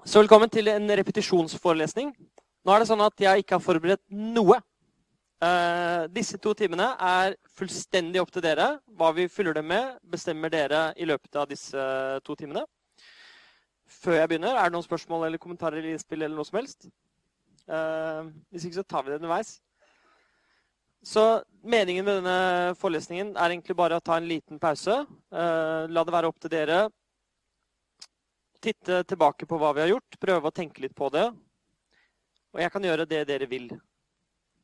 Så velkommen til en repetisjonsforelesning. Nå er det sånn at jeg ikke har forberedt noe. Eh, disse to timene er fullstendig opp til dere. Hva vi fyller dem med, bestemmer dere i løpet av disse to timene. Før jeg begynner, er det noen spørsmål eller kommentarer eller innspill eller noe som helst? Eh, hvis ikke, så tar vi det underveis. Så meningen med denne forelesningen er egentlig bare å ta en liten pause. Eh, la det være opp til dere titte tilbake på hva vi har gjort, prøve å tenke litt på det. Og jeg kan gjøre det dere vil.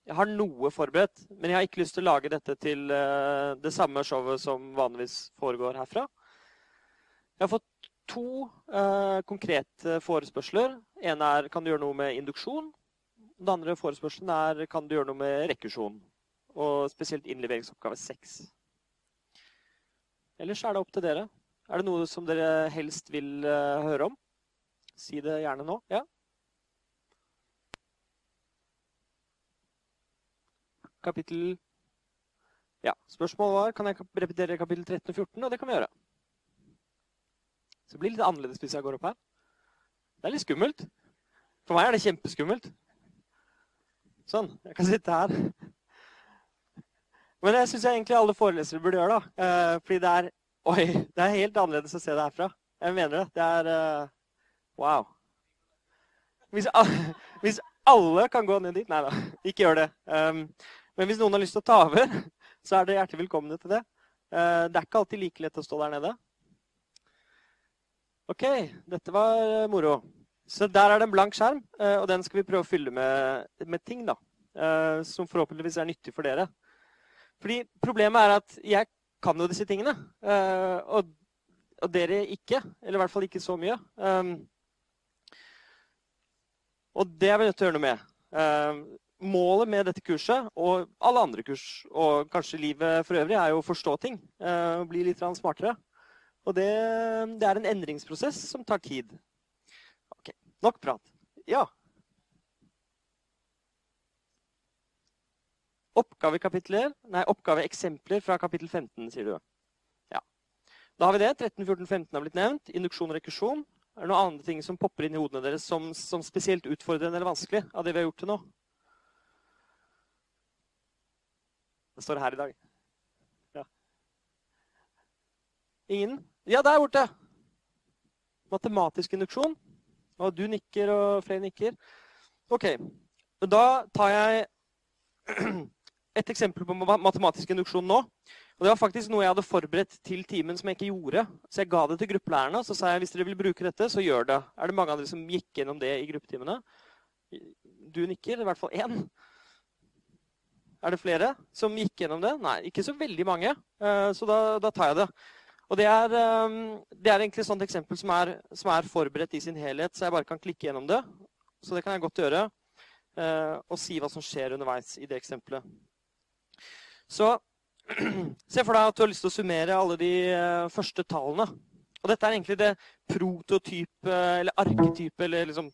Jeg har noe forberedt, men jeg har ikke lyst til å lage dette til uh, det samme showet som vanligvis foregår herfra. Jeg har fått to uh, konkrete forespørsler. En er kan du gjøre noe med induksjon. Den andre forespørselen er kan du gjøre noe med rekursjon. Og spesielt innleveringsoppgave 6. Ellers er det opp til dere. Er det noe som dere helst vil uh, høre om? Si det gjerne nå. Ja? Kapittel Ja, spørsmålet var kan jeg repetere kapittel 13 og 14, og det kan vi gjøre. Så det blir litt annerledes hvis jeg går opp her. Det er litt skummelt. For meg er det kjempeskummelt. Sånn. Jeg kan sitte her. Men det syns jeg egentlig alle forelesere burde gjøre. da. Eh, fordi det er Oi, det er helt annerledes å se det herfra. Jeg mener det. Det er uh, Wow. Hvis, hvis, alle kan gå ned dit Nei da, ikke gjør det. Um, men hvis noen har lyst til å ta over, så er dere hjertelig velkomne til det. Uh, det er ikke alltid like lett å stå der nede. OK, dette var uh, moro. Så der er det en blank skjerm, og den skal vi prøve å fylle med, med ting da, som forhåpentligvis er nyttig for dere. Fordi Problemet er at jeg kan jo disse tingene. Uh, og, og, dere ikke. Eller i hvert fall ikke så mye. Um, og det er vi nødt til å gjøre noe med. Uh, målet med dette kurset og alle andre kurs, og kanskje livet for øvrig, er jo å forstå ting. Uh, bli litt smartere. Og det, det, er en endringsprosess som tar tid. Ok, Nok prat. Ja. Oppgavekapitler, nei, oppgaveeksempler fra kapittel 15, sier du. Ja. Da har vi det. 13, 14, 15 har blitt nevnt. Induksjon og rekursjon. Er det noen andre ting som popper inn i hodene deres som, som spesielt utfordrende eller vanskelig av det vi har gjort til nå? Det står her i dag. Ja. Ingen? Ja, der borte! Matematisk induksjon. Og du nikker, og flere nikker. OK. Da tar jeg et eksempel på matematisk induksjon nå. Og Det var faktisk noe jeg hadde forberedt til timen som jeg ikke gjorde. Så jeg ga det til gruppelærerne så sa jeg hvis dere vil bruke dette, så gjør det. Er det mange av dere som gikk gjennom det i gruppetimene? Du nikker. I hvert fall én. Er det flere som gikk gjennom det? Nei, ikke så veldig mange. Eh, så da, da tar jeg det. Og det er, eh, det er egentlig et sånt eksempel som er, som er, forberedt i sin helhet, så jeg bare kan klikke gjennom det. Så det kan jeg godt gjøre. Eh, og si hva som skjer underveis i det eksempelet. Så se for deg at du har lyst til å summere alle de uh, første tallene. Og dette er egentlig det prototype, eller arketype, eller liksom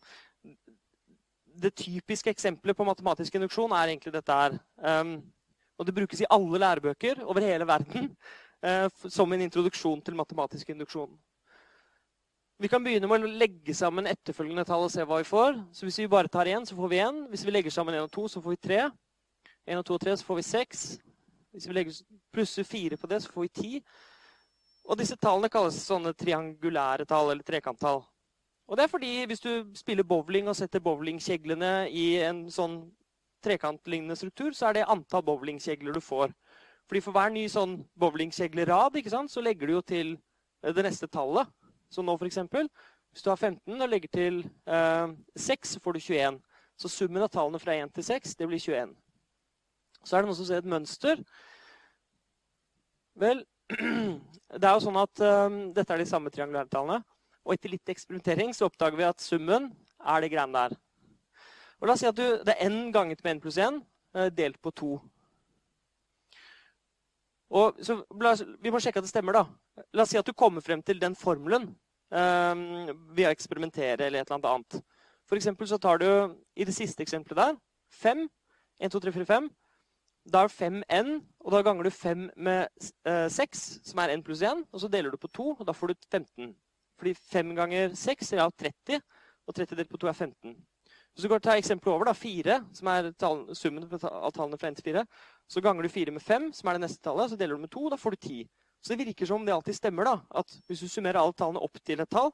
Det typiske eksempelet på matematisk induksjon er egentlig dette her. Um, og det brukes i alle lærebøker over hele verden uh, som en introduksjon til matematisk induksjon. Vi kan begynne med å legge sammen etterfølgende tall og se hva vi får. Så Hvis vi bare tar én, så får vi én. Hvis vi legger sammen én og to, så får vi tre. Én og to og tre, så får vi seks. Hvis vi legger plusser fire på det, så får vi ti. Og disse tallene kalles sånne triangulære tall, eller trekanttall. Og det er fordi hvis du spiller bowling og setter bowlingkjeglene i en sånn trekantlignende struktur, så er det antall bowlingkjegler du får. Fordi for hver ny sånn bowlingkjeglerad så legger du jo til eh, det neste tallet. Så nå f.eks. Hvis du har 15 og legger til eh, 6, så får du 21. Så summen av tallene fra 1 til 6 det blir 21. Så er det noen som ser et mønster. Vel, det er jo sånn at um, dette er de samme triangulærtallene. Og etter litt eksperimentering så oppdager vi at summen er det greiene der. Og La oss si at du, det er n ganget med n pluss 1 uh, delt på 2. Og så, vi må sjekke at det stemmer. da. La oss si at du kommer frem til den formelen um, ved å eksperimentere eller et eller annet. For eksempel så tar du i det siste eksempelet der 5. 1, 2, 3, 4, 5. Da er 5n, og da ganger du 5 med eh, 6, som er n pluss 1. Og så deler du på 2, og da får du 15. Fordi 5 ganger 6 er 30, Og 30 delt på 2 er 15. Hvis du går til eksempelet over, da, 4, som er tall, summen av tallene fra 1 til 4, så ganger du 4 med 5, som er det neste tallet, så deler du med 2, da får du 10. Så det virker som om det alltid stemmer. da, at Hvis du summerer alle tallene opp til et tall,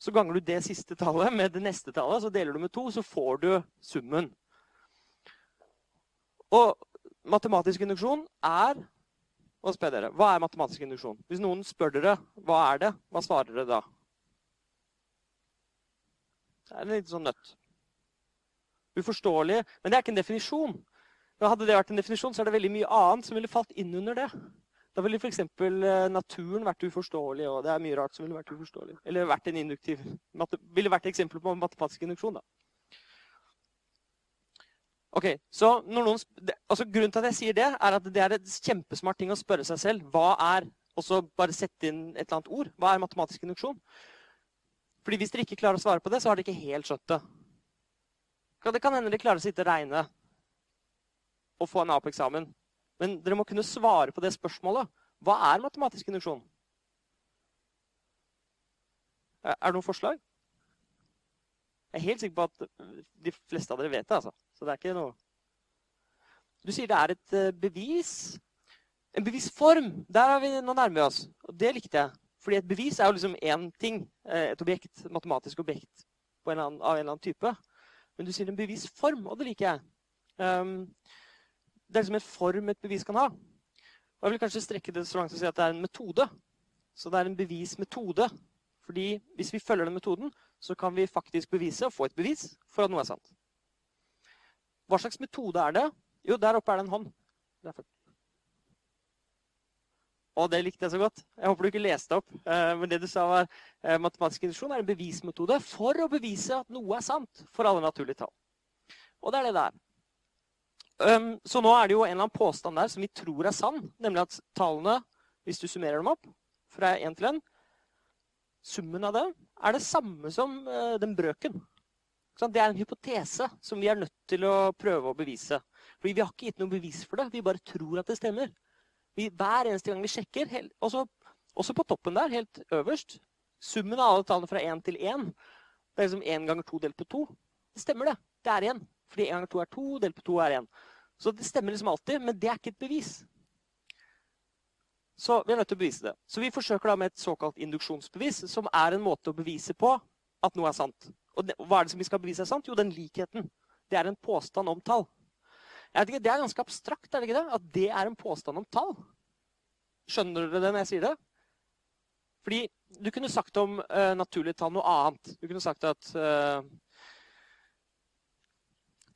så ganger du det siste tallet med det neste tallet, så deler du med 2, så får du summen. Og matematisk induksjon er Hva er matematisk induksjon? Hvis noen spør dere hva er det, hva svarer dere da? Det er en liten sånn nøtt. Uforståelig. Men det er ikke en definisjon. Hadde det vært en definisjon, så er det veldig mye annet som ville falt inn under det. Da ville f.eks. naturen vært uforståelig, og det er mye rart som ville vært uforståelig. Eller vært en induktiv, ville vært eksempel på matematisk induksjon. da. Ok, så noen, altså Grunnen til at jeg sier det, er at det er et kjempesmart ting å spørre seg selv. Hva er Og så bare sette inn et eller annet ord. Hva er matematisk induksjon? Fordi Hvis dere ikke klarer å svare på det, så har dere ikke helt skjønt det. Det kan hende dere klarer å sitte og regne og få en A på eksamen. Men dere må kunne svare på det spørsmålet. Hva er matematisk induksjon? Er det noen forslag? Jeg er helt sikker på at de fleste av dere vet det. altså. Så det er ikke noe Du sier det er et eh, bevis. En bevisform. Der er vi nå nærmer oss. Og det likte jeg. Fordi et bevis er jo liksom én ting. Eh, et objekt, matematisk objekt en annen, av en eller annen type. Men du sier en bevisform, og det liker jeg. Um, det er liksom en form et bevis kan ha. Og jeg vil kanskje strekke det så langt som å si at det er en metode. Så det er en bevismetode. Fordi hvis vi følger den metoden, så kan vi faktisk bevise og få et bevis for at noe er sant. Hva slags metode er det? Jo, der oppe er det en hånd. Derfor. Og det likte jeg så godt. Jeg håper du ikke leste opp. Eh, men det du sa var eh, matematisk induksjon er en bevismetode for å bevise at noe er sant for alle naturlige tall. Og det er det det er. Så nå er det jo en eller annen påstand der som vi tror er sann, nemlig at tallene, hvis du summerer dem opp fra én til én, summen av det er det samme som uh, den brøken. Det er en hypotese som vi er nødt til å prøve å bevise. Fordi vi har ikke gitt noe bevis for det. Vi bare tror at det stemmer. Vi, hver eneste gang vi sjekker, også, også, på toppen der, helt øverst Summen av alle tallene fra 1 til 1, det er liksom 1 ganger 2 delt på 2. Det stemmer, det. Det er 1. Fordi 1 ganger 2 er 2, delt på 2 er 1. Så det stemmer liksom alltid, men det er ikke et bevis. Så vi er nødt til å bevise det. Så vi forsøker da med et såkalt induksjonsbevis, som er en måte å bevise på at noe er sant. Og hva er det som vi skal bevise er sant? Jo, den likheten. Det er en påstand om tall. Ikke, det er ganske abstrakt, er det ikke det? At det er en påstand om tall. Skjønner dere det når jeg sier det? Fordi du kunne sagt om uh, naturlige tall noe annet. Du kunne sagt at uh,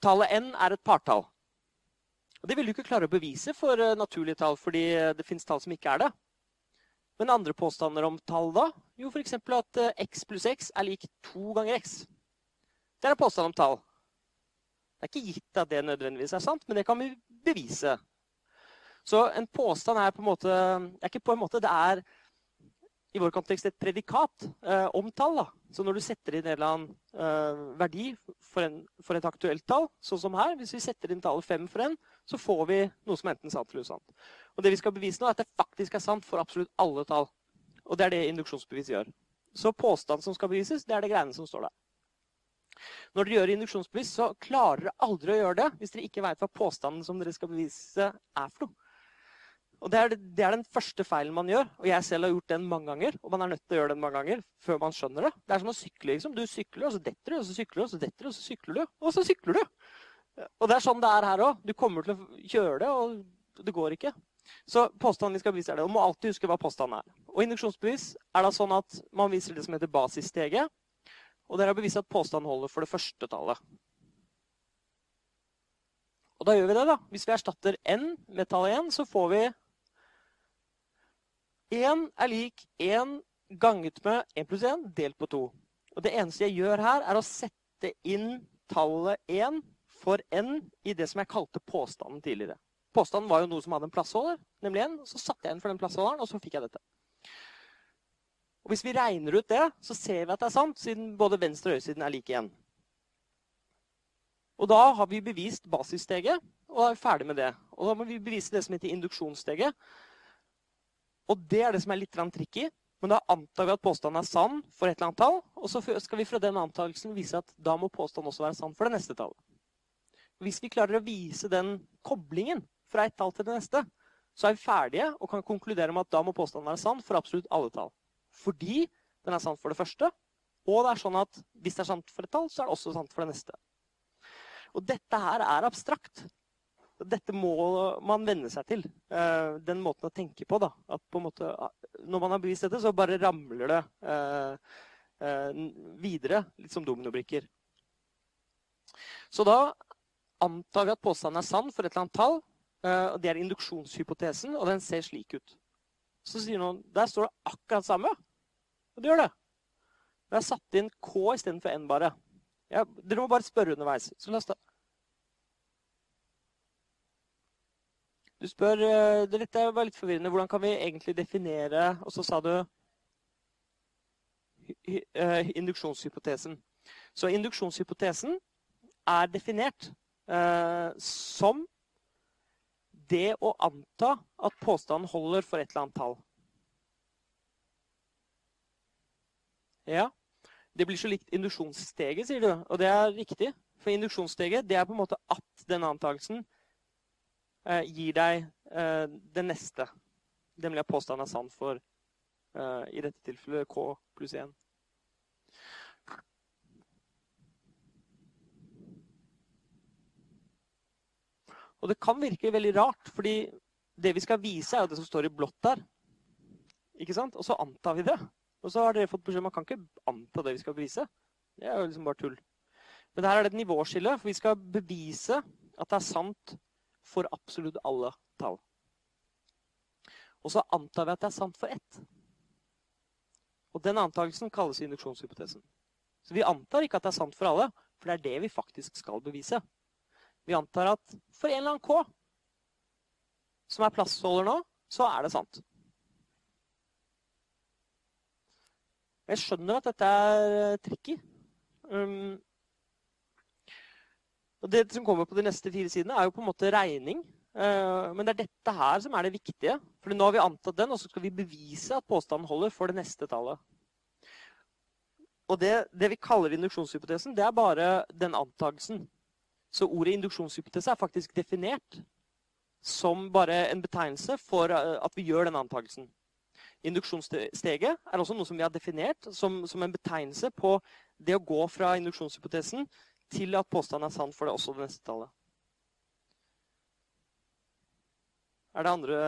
tallet n er et partall. Og Det vil du ikke klare å bevise for uh, naturlige tall, fordi det fins tall som ikke er det. Men andre påstander om tall da? Jo, f.eks. at x pluss x er lik to ganger x. Det er en påstand om tall. Det er ikke gitt at det nødvendigvis er sant, men det kan vi bevise. Så en påstand er på en måte er ikke på en måte, Det er i vår kontekst et predikat eh, om tall. Da. Så når du setter inn en eller annen eh, verdi for, en, for, et aktuelt tall, sånn som her Hvis vi setter inn tallet 5 for en, så får vi noe som er enten sant eller usant. Og det vi skal bevise nå, er at det faktisk er sant for absolutt alle tall. Og det er det induksjonsbevis gjør. Så påstanden som skal bevises, det er det greiene som står der. Når dere gjør induksjonsbevis, så klarer dere aldri å gjøre det hvis dere ikke vet hva påstanden som dere skal bevise, er for noe. Og det er, det er, den første feilen man gjør. Og jeg selv har gjort den mange ganger. Og man er nødt til å gjøre den mange ganger før man skjønner det. Det er som å sykle. liksom. Du sykler, og så detter du, og så sykler du, og så detter du, og så sykler du. Og så sykler du! Og det er sånn det er her òg. Du kommer til å kjøre det, og det går ikke. Så påstanden vi skal bevise er det. Og må alltid huske hva påstanden er. Og induksjonsbevis er da sånn at man viser det som heter basissteget. Og dere har bevist at påstanden holder for det første tallet. Og da gjør vi det, da. Hvis vi erstatter n med tallet 1, så får vi 1 er lik 1 ganget med 1 pluss 1 delt på 2. Og det eneste jeg gjør her, er å sette inn tallet 1 for n i det som jeg kalte påstanden tidligere. Påstanden var jo noe som hadde en plassholder, nemlig en. Så satte jeg inn for den plassholderen, og så fikk jeg dette. Og Hvis vi regner ut det, så ser vi at det er sant, siden både venstre og høyresiden er like igjen. Og Da har vi bevist basissteget, og da er vi ferdig med det. Og Da må vi bevise det som heter induksjonssteget. Og Det er det som er litt tricky. Men da antar vi at påstanden er sann for et eller annet tall, og så skal vi fra den antakelsen vise at da må påstanden også være sann for det neste tallet. Hvis vi klarer å vise den koblingen fra et tall til det neste, så er vi ferdige og kan konkludere med at da må påstanden være sann for absolutt alle tall. Fordi den er sann for det første, og det er sånn at hvis det er sant for et tall, så er det også sant for det neste. Og dette her er abstrakt. Dette må man venne seg til. Uh, den måten å tenke på. da. At på en måte, Når man har bevist dette, så bare ramler det uh, uh, videre, litt som dominobrikker. Så da antar vi at påstanden er sann for et eller annet tall. Og Det er induksjonshypotesen, og den ser slik ut. Så sier noen der står det akkurat samme. Og det gjør det. Jeg har satt inn K istedenfor N bare. Ja, dere må bare spørre underveis. Så la oss ta Du spør eh, Dette var litt forvirrende. Hvordan kan vi egentlig definere Og så sa du eh, induksjonshypotesen. Så induksjonshypotesen er definert eh, som det å anta at påstanden holder for et eller annet tall. Ja. Det blir så likt induksjonssteget, sier du. Og det er riktig. For induksjonssteget det er på en måte at denne antakelsen eh, gir deg eh, det neste. Nemlig at påstanden er sann for eh, i dette tilfellet K pluss 1. Og det kan virke veldig rart, fordi det vi skal vise, er jo det som står i blått der. Ikke sant? Og så antar vi det. Og så har dere fått beskjed om at man kan ikke anta det vi skal bevise. Det er jo liksom bare tull. Men her er det et nivåskille, for vi skal bevise at det er sant for absolutt alle tall. Og så antar vi at det er sant for ett. Og den antakelsen kalles induksjonshypotesen. Så vi antar ikke at det er sant for alle, for det er det vi faktisk skal bevise. Vi antar at for en eller annen K, som er plassholder nå, så er det sant. Jeg skjønner at dette er tricky. Um, og Det som kommer på de neste fire sidene, er jo på en måte regning. Eh, men det er dette her som er det viktige. For nå har vi antatt den, og så skal vi bevise at påstanden holder for det neste tallet. Og det, det vi kaller induksjonshypotesen, det er bare den antakelsen. Så ordet induksjonshypotese er faktisk definert som bare en betegnelse for eh, at vi gjør den antakelsen. Induksjonssteget er også noe som vi har definert som, som en betegnelse på det å gå fra induksjonshypotesen til at påstanden er sann for det også det neste tallet. Er det andre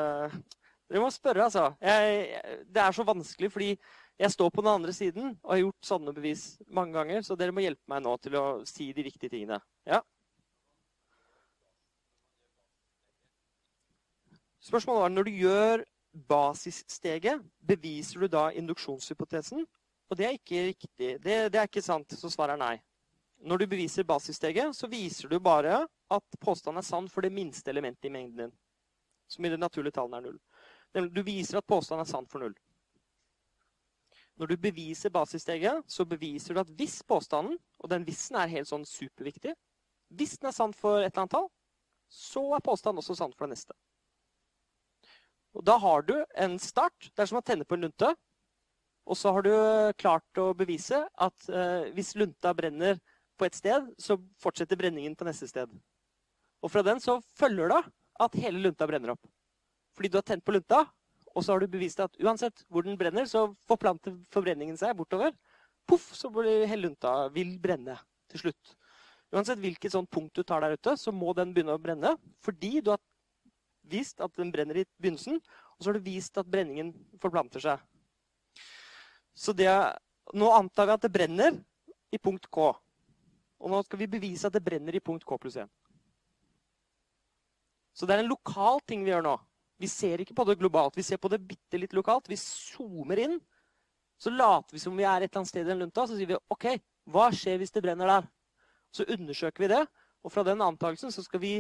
Dere må spørre, altså. Jeg, det er så vanskelig fordi jeg står på den andre siden og har gjort sånne bevis mange ganger, så dere må hjelpe meg nå til å si de riktige tingene. Ja? Spørsmålet var når du gjør basissteget, beviser du da induksjonshypotesen? Og det er ikke riktig. Det, det er ikke sant, så svaret er nei. Når du beviser basissteget, så viser du bare at påstanden er sann for det minste elementet i mengden din. Som i det naturlige tallene er null. Du viser at påstanden er sann for null. Når du beviser basissteget, så beviser du at hvis påstanden, og den vissen er helt sånn superviktig Hvis den er sann for et eller annet tall, så er påstanden også sann for det neste. Og Da har du en start. Det er som å tenne på en lunte. Og så har du klart å bevise at eh, hvis lunta brenner på et sted, så fortsetter brenningen på neste sted. Og fra den så følger det at hele lunta brenner opp. Fordi du har tent på lunta, og så har du bevist at uansett hvor den brenner, så forplanter forbrenningen seg bortover. Poff, så blir hele lunta vil brenne til slutt. Uansett hvilket sånt punkt du tar der ute, så må den begynne å brenne. Fordi du har vist at den brenner i begynnelsen, og så har du vist at brenningen forplanter seg. Så det, nå antar vi at det brenner i punkt K. Og nå skal vi bevise at det brenner i punkt K pluss 1. Så det er en lokal ting vi gjør nå. Vi ser ikke på det globalt. Vi ser på det bitte litt lokalt. Vi zoomer inn. Så later vi som vi er et eller annet sted i den lunta. Så sier vi OK, hva skjer hvis det brenner der? Så undersøker vi det. Og fra den antakelsen skal vi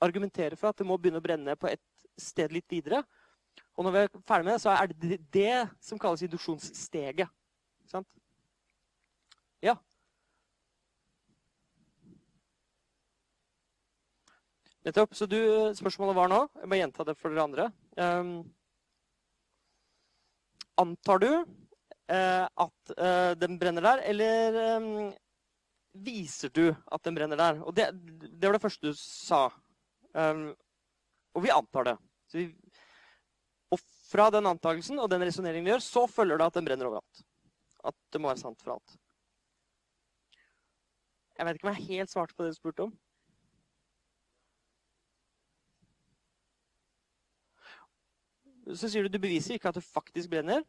argumentere for at det må begynne å brenne på et sted litt videre. Og når vi er ferdig med det, så er det det som kalles induksjonssteget. Sant? Ja. Nettopp. Så du, spørsmålet var nå Jeg må gjenta det for dere andre. Um, antar du uh, at uh, den brenner der, eller um, viser du at den brenner der? Og det, det var det første du sa. Um, og vi antar det. Vi, og fra den antakelsen og den resonneringen vi gjør, så følger det at den brenner overalt. At det må være sant for alt. Jeg vet ikke om jeg helt svarte på det du spurte om. Så sier du du beviser ikke at det faktisk brenner.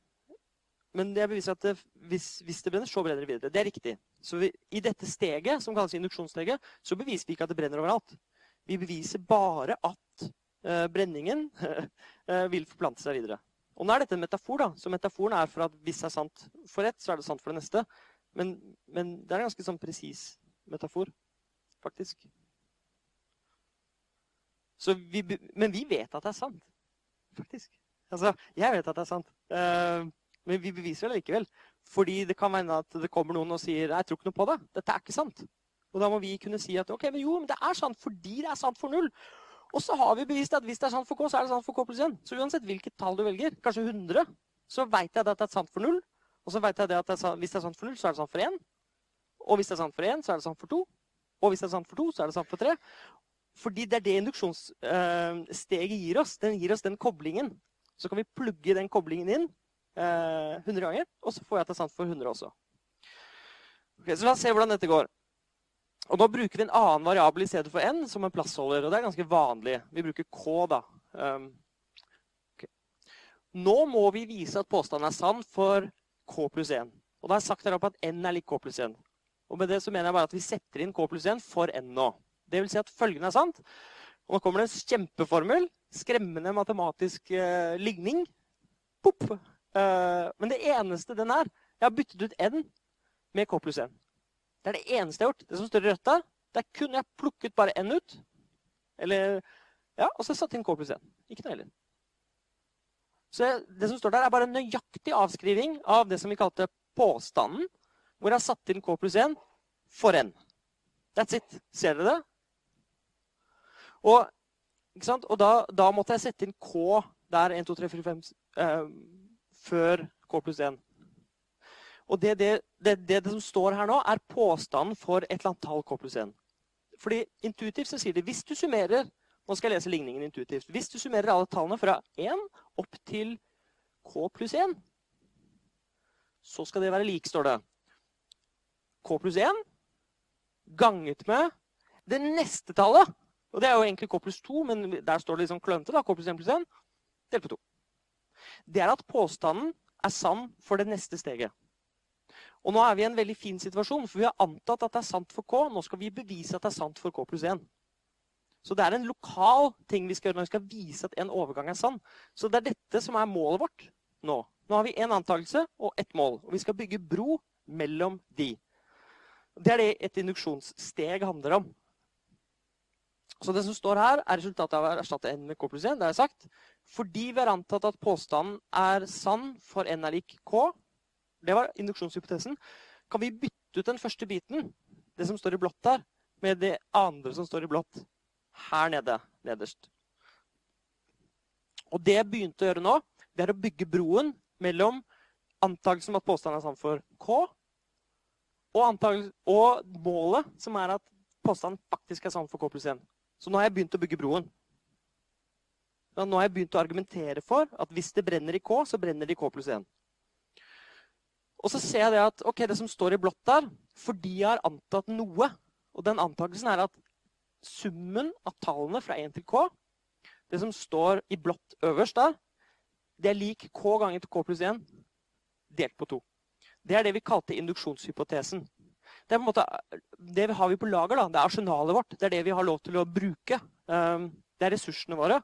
Men jeg beviser at det, hvis, hvis, det brenner, så brenner det videre. Det er riktig. Så vi, I dette steget, som kalles induksjonssteget, så beviser vi ikke at det brenner overalt. Vi beviser bare at uh, brenningen uh, vil forplante seg videre. Og nå er dette en metafor, da. Så metaforen er for at hvis det er sant for ett, så er det sant for det neste. Men, men det er en ganske sånn presis metafor, faktisk. Vi, men vi vet at det er sant, faktisk. Altså, jeg vet at det er sant. Uh, men vi beviser det likevel. Fordi det kan være at det kommer noen og sier jeg tror ikke noe på det. Dette er ikke sant. Og da må vi kunne si at ok, men jo, men det er sant fordi det er sant for null. Og så har vi bevist at hvis det er sant for K, så er det sant for K pluss 1. Så uansett hvilket tall du velger, kanskje 100, så veit jeg at det er sant for null. Og så veit jeg at det sant, hvis det er sant for null, så er det sant for 1. Og hvis det er sant for 1, så er det sant for 2. Og hvis det er sant for 2, så er det sant for 3. Fordi det er det induksjonssteget gir oss. Den gir oss den koblingen. Så kan vi plugge den koblingen inn 100 eh, ganger, og så får jeg at det er sant for 100 også. Okay, så la oss se hvordan dette går. Og Nå bruker vi en annen variabel i stedet for n som en plassholder. og Det er ganske vanlig. Vi bruker k. da. Um, okay. Nå må vi vise at påstanden er sann for k pluss 1. Og da har jeg sagt her oppe at n er lik k pluss 1. Og med det så mener jeg bare at vi setter inn k pluss 1 for n nå. Det vil si at følgende er sant. Og nå kommer det en kjempeformel. Skremmende matematisk eh, ligning. Pop. Uh, men det eneste den er Jeg har byttet ut n med k pluss 1. Det er det eneste jeg har gjort. Det som står i rødt der, der kunne jeg plukket bare n ut. Eller, ja, Og så satt inn k pluss 1. Ikke noe heller. Så det som står der, er bare en nøyaktig avskriving av det som vi kalte påstanden, hvor jeg har satt inn k pluss 1 for n. That's it. Ser dere det? Og, og da, da, måtte jeg sette inn k der 1, 2, 3, 4, 5 eh, før k pluss 1. Og det, det, det, det, som står her nå, er påstanden for et eller annet tall k pluss 1. Fordi intuitivt så sier det hvis du summerer nå skal jeg lese ligningen intuitivt. Hvis du summerer alle tallene fra 1 opp til k pluss 1, så skal det være lik, står det. k pluss 1 ganget med det neste tallet. Og det er jo egentlig k pluss 2, men der står det liksom klønete. k pluss 1 pluss 1 delt på 2. Det er at påstanden er sann for det neste steget. Og nå er vi i en veldig fin situasjon, for vi har antatt at det er sant for K. Nå skal vi bevise at det er sant for K pluss 1. Så det er en lokal ting vi skal gjøre når vi skal vise at en overgang er sann. Så det er dette som er målet vårt nå. Nå har vi én antakelse og ett mål. Og vi skal bygge bro mellom de. Det er det et induksjonssteg handler om. Så det som står her, er resultatet av å erstatte n med k pluss 1. Det har jeg sagt. Fordi vi har antatt at påstanden er sann for n er lik k, det var induksjonshypotesen, kan vi bytte ut den første biten, det som står i blått der, med det andre som står i blått her nede, nederst. Og det jeg begynte å gjøre nå, det er å bygge broen mellom antakelsen om at påstanden er sann for K, og, og, målet, som er at påstanden faktisk er sann for K pluss 1. Så nå har jeg begynt å bygge broen. Nå har jeg begynt å argumentere for at hvis det brenner i K, så brenner det i K pluss 1. Og så ser jeg det at ok, det som står i blått der, fordi jeg har antatt noe Og den antakelsen er at summen av tallene fra 1 til K, det som står i blått øverst der, det er lik K ganger til K pluss 1 delt på 2. Det er det vi kalte induksjonshypotesen. Det, måte, det har vi på lager. da, Det er arsenalet vårt. Det er det vi har lov til å bruke. Ehm, det er ressursene våre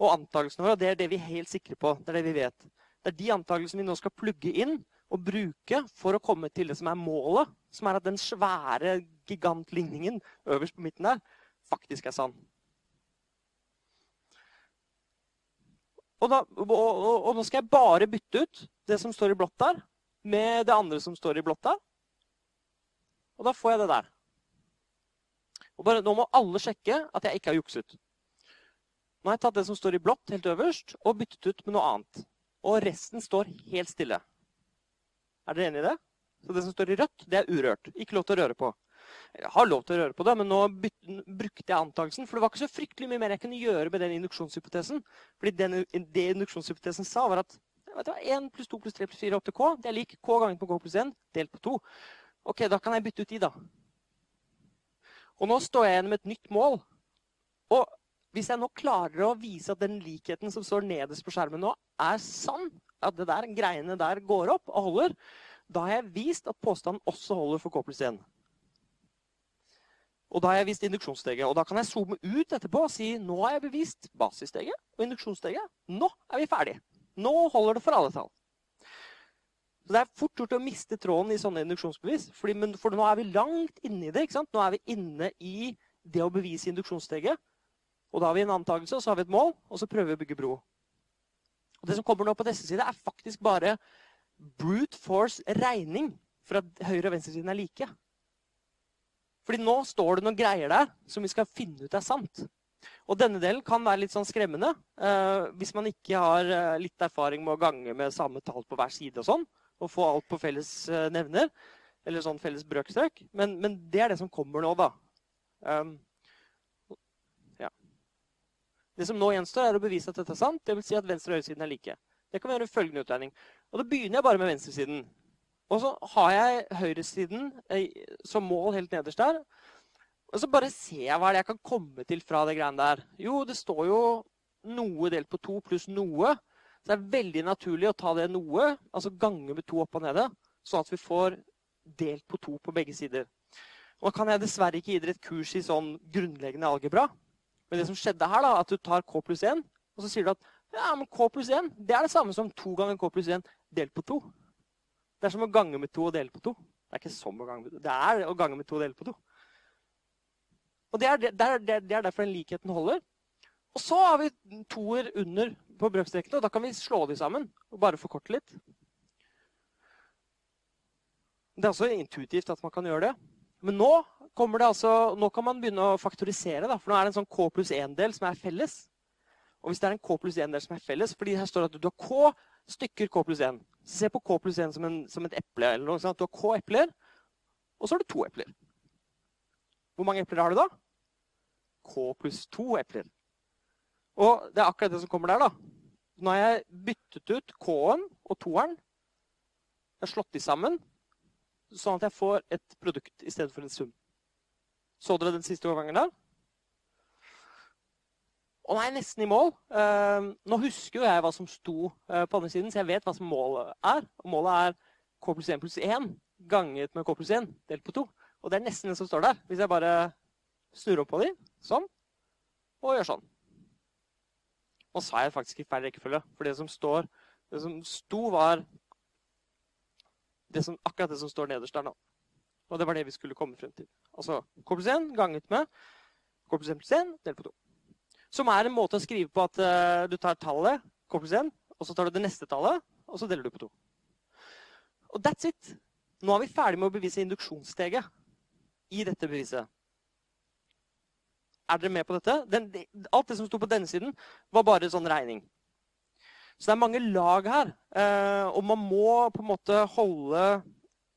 og antakelsene våre. Det er det vi er helt sikre på. Det er det vi vet. Det er de antakelsene vi nå skal plugge inn og bruke for å komme til det som er målet, som er at den svære gigantligningen øverst på midten der faktisk er sann. Og, da, og, og, og, nå skal jeg bare bytte ut det som står i blått der, med det andre som står i blått der. Og da får jeg det der. Og bare, nå må alle sjekke at jeg ikke har jukset. Nå har jeg tatt det som står i blått helt øverst, og byttet ut med noe annet. og resten står helt stille. Er dere enig i det? Så det som står i rødt, det er urørt. Ikke lov til å røre på. Jeg har lov til å røre på det, men nå brukte jeg antakelsen. For det var ikke så fryktelig mye mer jeg kunne gjøre med den induksjonshypotesen. Fordi den, det induksjonshypotesen sa, var at vet du, 1 pluss 2 pluss 3 pluss 4 opp til k. Det er lik k ganger på k pluss 1 delt på 2. Ok, da kan jeg bytte ut de, da. Og nå står jeg igjen med et nytt mål. Og hvis jeg nå klarer å vise at den likheten som står nederst på skjermen nå, er sann, at det der greiene der går opp og holder, da har jeg vist at påstanden også holder for k pluss 1. Og da har jeg vist induksjonssteget. Og da kan jeg zoome ut etterpå og si nå har jeg bevist basissteget og induksjonssteget. Nå er vi ferdig. Nå holder det for alle tall. Så Det er fort gjort å miste tråden i sånne induksjonsbevis. Fordi, for nå er vi langt inne i det. ikke sant? Nå er vi inne i det å bevise induksjonssteget. Og da har vi en antakelse, og så har vi et mål, og så prøver vi å bygge bro. Og Det som kommer nå på neste side, er faktisk bare brute force regning for at høyre- og venstresiden er like. Fordi nå står det noen greier der som vi skal finne ut er sant. Og denne delen kan være litt sånn skremmende eh, hvis man ikke har eh, litt erfaring med å gange med samme tall på hver side og sånn, og få alt på felles eh, nevner, eller sånn felles brøkstrøk. Men, men, det er det som kommer nå, da. Um. Det som nå gjenstår, er å bevise at dette er sant. Dvs. Si at venstre og høyresiden er like. Det kan vi gjøre følgende utregning. Og Da begynner jeg bare med venstresiden. Og så har jeg høyresiden eh, som mål helt nederst der. Og så bare ser jeg hva det er jeg kan komme til fra det greiene der. Jo, det står jo noe delt på to pluss noe. Så det er veldig naturlig å ta det noe, altså gange med to opp og nede, sånn at vi får delt på to på begge sider. Nå kan jeg dessverre ikke gi dere et kurs i sånn grunnleggende algebra. Men det som skjedde her, da, at du tar k pluss 1, og så sier du at ja, men k pluss 1 det er det samme som to ganger k pluss 1 delt på to. Det er som å gange med to og dele på to. Det er ikke som å gange med to. Det er å gange med to og dele på to. Og Det er, det er, det er derfor den likheten holder. Og så har vi toer under på brøkstrekene, og da kan vi slå de sammen. og Bare forkorte litt. Det er også intuitivt at man kan gjøre det. Men nå, altså, nå kan man begynne å faktorisere. Da, for nå er det en sånn K pluss 1-del som er felles. Og hvis det er en K pluss 1-del som er felles, fordi her står det at du har K stykker K pluss 1, Se på K pluss 1 som, en, som et eple. eller noe sånt. Du har K epler, og så har du to epler. Hvor mange epler har du da? K pluss to epler. Og det er akkurat det som kommer der. da. Nå har jeg byttet ut K-en og toeren. Jeg har slått de sammen, sånn at jeg får et produkt i stedet for en sum. Så dere den siste overgangen der? Og jeg nesten i mål. Uh, nå husker jo jeg hva som sto uh, på andre siden, så jeg vet hva som målet er. Og målet er K pluss 1 pluss 1 ganget med K pluss 1 delt på 2. Og det er nesten det som står der. Hvis jeg bare snur opp på dem, sånn, og gjør sånn. Nå sa jeg faktisk i feil rekkefølge, for det som står Det som sto, var det som, akkurat det som står nederst der nå. Og det var det vi skulle komme frem til. Altså K pluss 1 ganget med K pluss 1 pluss 1 delt på 2. Som er en måte å skrive på at uh, du tar tallet, K pluss 1, og så tar du det neste tallet, og så deler du på 2. Og that's it. Nå er vi ferdig med å bevise induksjonssteget i dette beviset. Er dere med på dette? Den, alt det som sto på denne siden, var bare sånn regning. Så det er mange lag her. Eh, og man må på en måte holde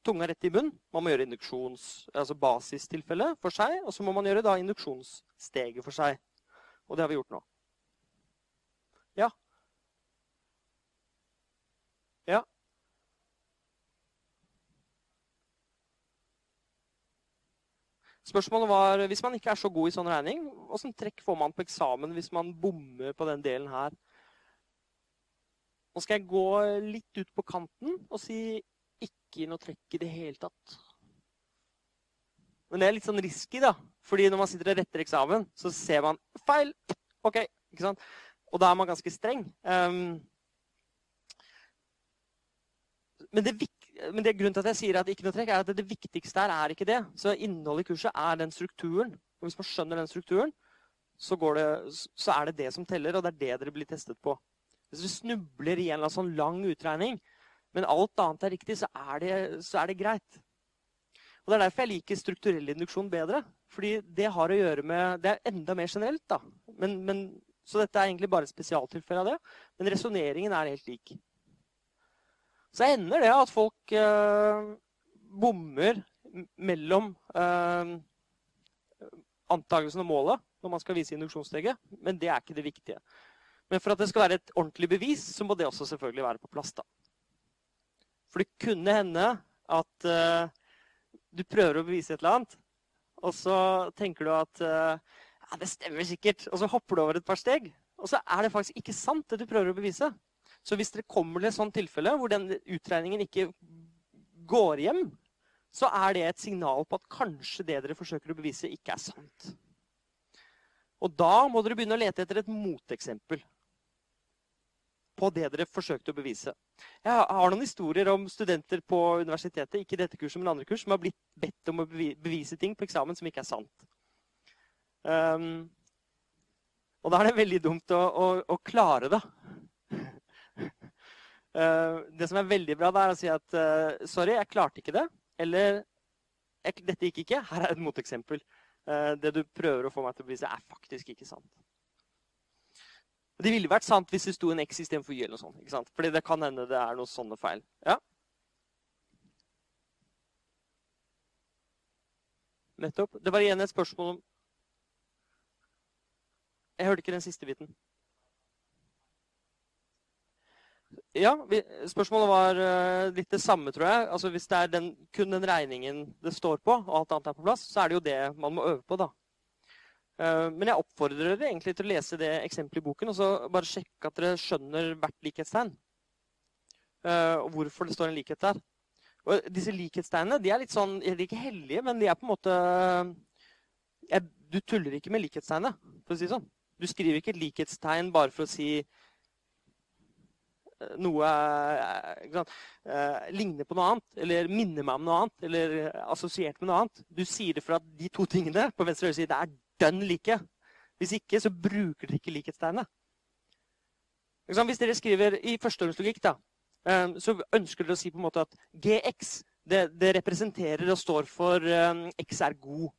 tunga rett i munnen. Man må gjøre induksjons, altså basistilfellet for seg, og så må man gjøre da induksjonssteget for seg. Og det har vi gjort nå. Ja. Ja. Spørsmålet var hvis man ikke er så god i sånn regning, åssen trekk får man på eksamen hvis man bommer på den delen her? Nå skal jeg gå litt ut på kanten og si ikke noe trekk i det hele tatt. Men det er litt sånn risky, da. Fordi når man sitter og retter eksamen, så ser man feil. OK. ikke sant? Og da er man ganske streng. Um, men, det, men det grunnen til at jeg sier at det ikke noe trekk, er at det, det viktigste her er ikke det. Så innholdet i kurset er den strukturen. Og hvis man skjønner den strukturen, så, det, så, er det det som teller, og det er det dere blir testet på. Hvis du snubler i en eller annen sånn lang utregning, men alt annet er riktig, så er det, så er det greit. Og Det er derfor jeg liker strukturell induksjon bedre. Fordi det har å gjøre med Det er enda mer generelt, da. Men, men, så dette er egentlig bare et spesialtilfelle av det. Men resonneringen er helt lik. så ender det at folk eh, bommer mellom eh, antakelsen og målet når man skal vise induksjonssteget, men det er ikke det viktige. Men for at det skal være et ordentlig bevis, så må det også selvfølgelig være på plass. da. For det kunne hende at uh, du prøver å bevise et eller annet, og så tenker du at uh, ja, det stemmer sikkert, og så hopper du over et par steg. Og så er det faktisk ikke sant, det du prøver å bevise. Så hvis det kommer til et sånt tilfelle hvor den utregningen ikke går hjem, så er det et signal på at kanskje det dere forsøker å bevise, ikke er sant. Og da må dere begynne å lete etter et moteksempel på det dere forsøkte å bevise. Jeg har noen historier om studenter på universitetet ikke dette kurset, men andre kurs, som har blitt bedt om å bevise ting på eksamen som ikke er sant. Um, og da er det veldig dumt å, å, å klare det. uh, det som er veldig bra, det er å si at uh, sorry, jeg klarte ikke det. Eller dette gikk ikke. Her er et moteksempel. Uh, det du prøver å få meg til å bevise, er faktisk ikke sant. Det ville vært sant hvis det sto en X istedenfor Y. eller noe sånt. ikke sant? Fordi det kan hende det er noen sånne feil. Ja? Nettopp. Det var igjen et spørsmål om Jeg hørte ikke den siste biten. Ja, spørsmålet var uh, litt det samme, tror jeg. Altså Hvis det er den, kun den regningen det står på, og alt annet er på plass, så er det jo det man må øve på. da. Eh, men jeg oppfordrer dere egentlig til å lese det eksempelet i boken og så bare sjekke at dere skjønner hvert likhetstegn. Eh, og hvorfor det står en likhet der. Og disse likhetstegnene de er litt sånn, de er ikke hellige, men de er på en måte jeg, Du tuller ikke med likhetstegnet, for å si det sånn. Du skriver ikke et likhetstegn bare for å si eh, noe sant, ligner på noe annet, eller minner meg om noe annet, eller assosiert med noe annet. Du sier det for at de to tingene på venstre høyre er dønn like. Hvis ikke, så bruker dere ikke likhetstegnet. Hvis dere skriver i førsteordenslogikk, eh, så ønsker dere å si på en måte at GX det, det representerer og står for um, X er god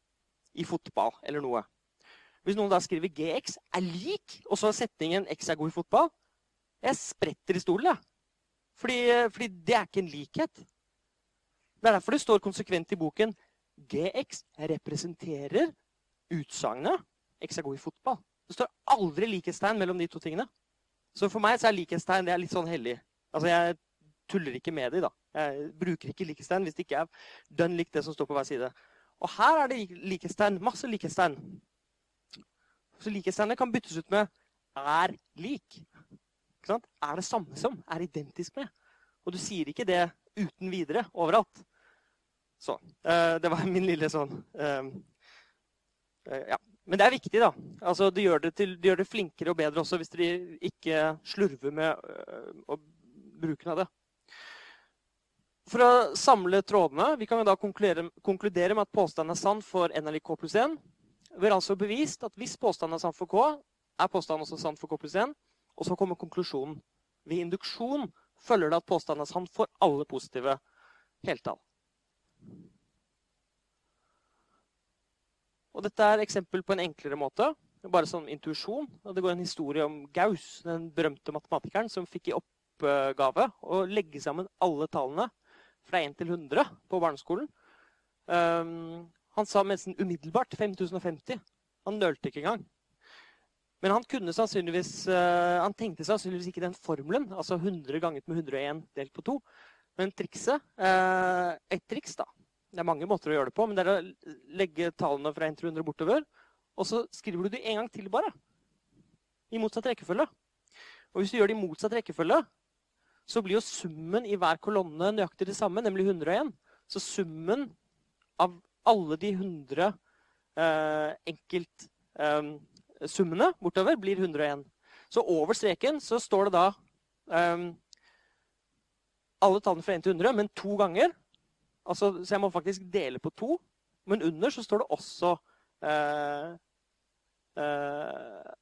i fotball eller noe. Hvis noen da skriver GX er lik, og så setningen X er god i fotball Jeg spretter i stolen, jeg. Fordi, fordi det er ikke en likhet. Det er derfor det står konsekvent i boken GX representerer utsagnet ikke skal god i fotball. Det står aldri likhetstegn mellom de to tingene. Så for meg så er likhetstegn det er litt sånn hellig. Altså, Jeg tuller ikke med de, da. Jeg bruker ikke likhetstegn hvis det ikke er dønn likt det som står på hver side. Og her er det likhetstegn. Masse likhetstegn. Så likhetstegnet kan byttes ut med 'er lik'. Er det samme som. Er identisk med. Og du sier ikke det uten videre overalt. Så. Uh, det var min lille sånn Eh, ja. Men det er viktig, da. Altså, det, gjør det gjør det flinkere og bedre også hvis de ikke slurver med øh, bruken av det. For å samle trådene Vi kan jo da konkludere, konkludere med at påstanden er sann for n eller k pluss 1. Vi har altså bevist at hvis påstanden er sann for k, er påstanden også sann for k pluss 1. Og så kommer konklusjonen. Ved induksjon følger det at påstanden er sann for alle positive heltall. Og dette er eksempel på en enklere måte. Bare sånn intuisjon. Det går en historie om Gauss, den berømte matematikeren, som fikk i oppgave å legge sammen alle tallene fra 1 til 100 på barneskolen. Um, han sa nesten umiddelbart 5050. Han nølte ikke engang. Men han uh, han tenkte sannsynligvis ikke den formelen, altså 100 ganget med 101 delt på 2. Men trikset, uh, et triks da, det er mange måter å gjøre det på, men det er å legge tallene fra 1 til 100 bortover. Og så skriver du det en gang til, bare. I motsatt rekkefølge. Og hvis du gjør det i motsatt rekkefølge, så blir jo summen i hver kolonne nøyaktig det samme, nemlig 101. Så summen av alle de 100 eh, enkeltsummene eh, bortover blir 101. Så over streken så står det da eh, alle tallene fra 1 til 100, men to ganger. Altså, så jeg må faktisk dele på to. Men under så står det også eh, eh,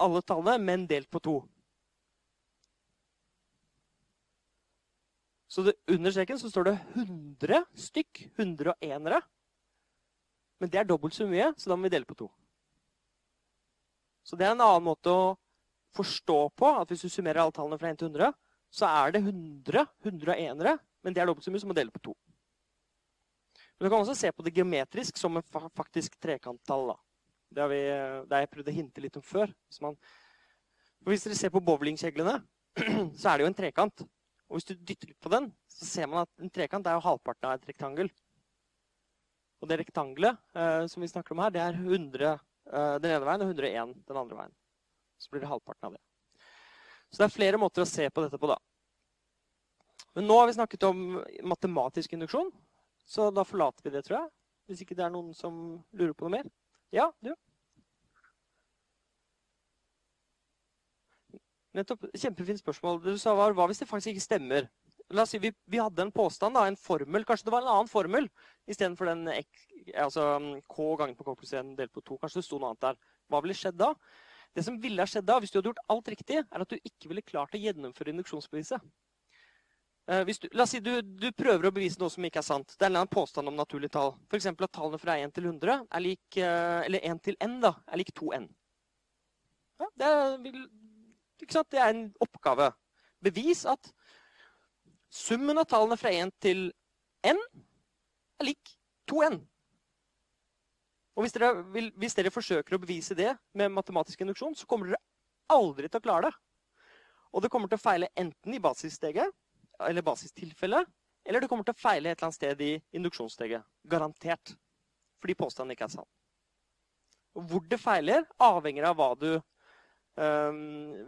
alle tallene, men delt på to. Så det, under streken så står det 100 stykk. 101-ere. Men det er dobbelt så mye, så da må vi dele på to. Så det er en annen måte å forstå på at hvis du summerer alle tallene fra 1 til 100, så er det 100 100 enere, men det er dobbelt så mye som å dele på to. Men du kan også se på det geometrisk som en faktisk trekanttall. Det vi, det jeg prøvd å hinte litt om før. Hvis, man, hvis dere ser på bowlingkjeglene, så er det jo en trekant. Og hvis du dytter litt på den, så ser man at en trekant er jo halvparten av et rektangel. Og det rektangelet eh, som vi snakker om her, det er 100 eh, den ene veien og 101 den andre veien. Så blir det halvparten av det. Så det er flere måter å se på dette på, da. Men nå har vi snakket om matematisk induksjon, så da forlater vi det, tror jeg. Hvis ikke det er noen som lurer på noe mer. Ja, du? Nettopp. Kjempefint spørsmål. Du sa var hva hvis det faktisk ikke stemmer? La oss si vi, vi hadde en påstand, da, en formel. Kanskje det var en annen formel istedenfor den altså, k ganger på k pluss 1 delt på 2. Kanskje det sto noe annet der. Hva ville skjedd da? Det som ville ha skjedd da, hvis du hadde gjort alt riktig, er at du ikke ville klart å gjennomføre induksjonsbeviset. Eh, du, la oss si du, du, prøver å bevise noe som ikke er sant. Det er en påstand om naturlige tall. F.eks. at tallene fra 1 til 100 er lik, eh, eller 1 til n da, er lik 2n. Ja, det, er, det er en oppgave. Bevis at Summen av tallene fra 1 til n er lik 2n. Og hvis dere, vil, hvis dere, forsøker å bevise det med matematisk induksjon, så kommer dere aldri til å klare det. Og det kommer til å feile enten i basissteget, eller basistilfellet, eller det kommer til å feile et eller annet sted i induksjonssteget. Garantert. Fordi påstanden ikke er sann. Hvor det feiler, avhenger av hva du um,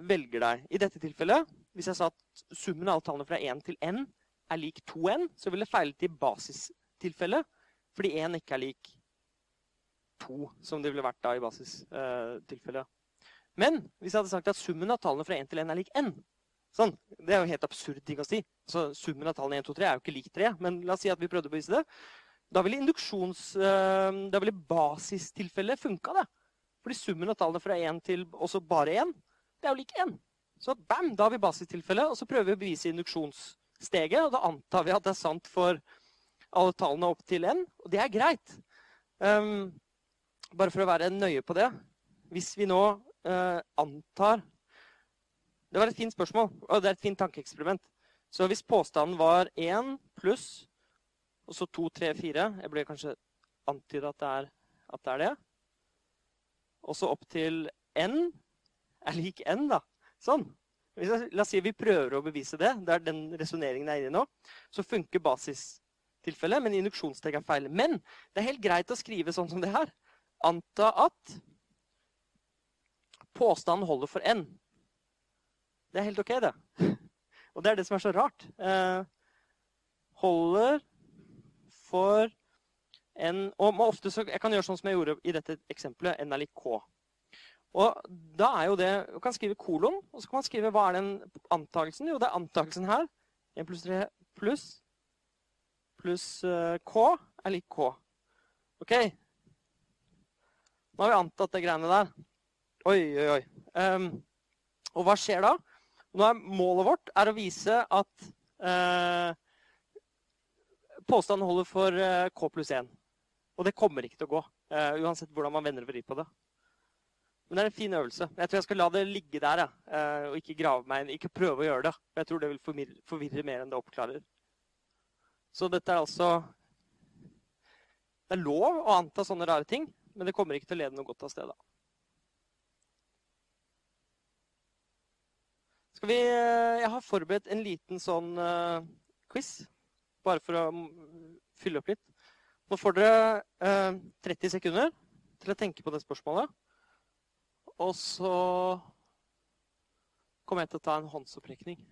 velger deg. I dette tilfellet, hvis jeg sa at summen av alle tallene fra 1 til n er lik 2n, så vil det feile til basistilfellet, fordi 1 ikke er lik 2, som det ville vært da i basistilfellet. Men hvis jeg hadde sagt at summen av tallene fra 1 til 1 er lik n, sånn, det er jo helt absurd ting å si. Så summen av tallene 1, 2, 3 er jo ikke lik 3, men la oss si at vi prøvde å bevise det. Da ville. Uh, da ville basistilfellet funka, det. Fordi summen av tallene fra 1 til også bare 1, det er jo lik 1. Så bam, da har vi basistilfellet, og så prøver vi å bevise induksjonssteget. Og da antar vi at det er sant for alle tallene opp til n, og det er greit. Um, bare for å være nøye på det. Hvis vi nå eh, antar Det var et fint spørsmål, og det er et fint tankeeksperiment. Så hvis påstanden var 1 pluss og så 2, 3, 4 Jeg ble kanskje antyda at, at det er det og så opp til n er lik n, da. Sånn. La oss si vi prøver å bevise det. Det er den resonneringen jeg er inne i nå. Så funker basistilfellet, men induksjonsteg er feil. Men det er helt greit å skrive sånn som det her. Anta at påstanden holder for n. Det er helt OK, det. Og det er det som er så rart. Eh, holder for n og ofte så, Jeg kan gjøre sånn som jeg gjorde i dette eksempelet. N er lik K. Og da er jo det, Du kan skrive kolon, og så kan man skrive hva er den antakelsen. Jo, det er antakelsen her. 1 pluss 3 pluss pluss uh, K er lik K. OK? Nå har vi antatt det greiene der. Oi, oi, oi. Um, og hva skjer da? Nå er Målet vårt er å vise at uh, påstanden holder for uh, K pluss 1. Og det kommer ikke til å gå, uh, uansett hvordan man vender og vrir på det. Men det er en fin øvelse. Jeg tror jeg skal la det ligge der, uh, og ikke grave meg inn. Ikke prøve å gjøre det. Jeg tror det vil forvirre mer enn det oppklarer. Så dette er altså Det er lov å anta sånne rare ting, men det kommer ikke til å lede noe godt av sted. Skal vi, eh, jeg har forberedt en liten sånn quiz, bare for å fylle opp litt. Nå får dere eh, 30 sekunder til å tenke på det spørsmålet. Og så kommer jeg til å ta en håndsopprekning.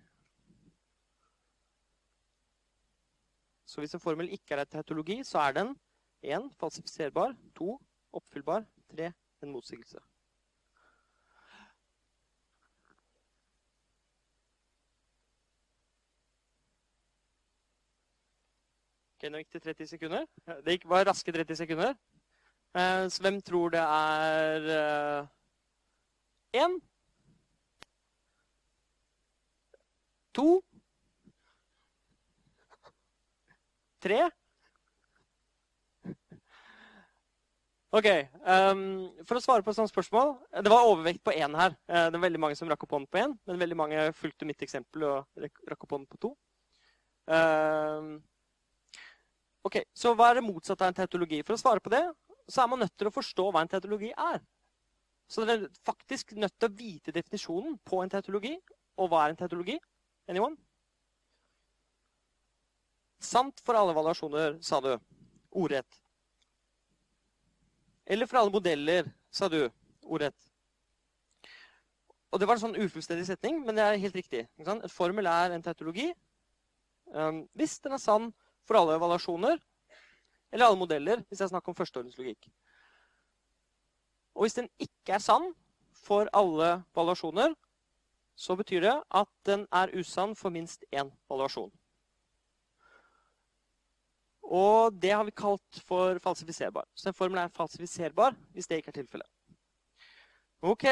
Så hvis en formel ikke er et teatologi, så er den 1. falsifiserbar, 2. oppfyllbar, Tre, en motsigelse. Ok, Nå gikk det 30 sekunder. Det gikk, bare raske 30 sekunder. Eh, så hvem tror det er Én. Eh, to. Tre. Ok, um, For å svare på et sånt spørsmål Det var overvekt på én her. Uh, det er veldig mange som rakk opp hånden på én, men veldig mange fulgte mitt eksempel og rakk opp hånden på to. Um, ok, Så hva er det motsatte av en teatologi? For å svare på det, så er man nødt til å forstå hva en teatologi er. Så dere er faktisk nødt til å vite definisjonen på en teatologi. Og hva er en teatologi? Anyone? Sant for alle valuasjoner, sa du. Ordrett. Eller for alle modeller, sa du. Ordrett. Og Det var en sånn ufullstendig setning, men det er helt riktig. En formel er en tautologi um, hvis den er sann for alle evaluasjoner eller alle modeller, hvis det er snakk om førsteordenslogikk. Og hvis den ikke er sann for alle valuasjoner, så betyr det at den er usann for minst én valuasjon. Og det har vi kalt for falsifiserbar. Så en formel er falsifiserbar hvis det ikke er tilfellet. OK.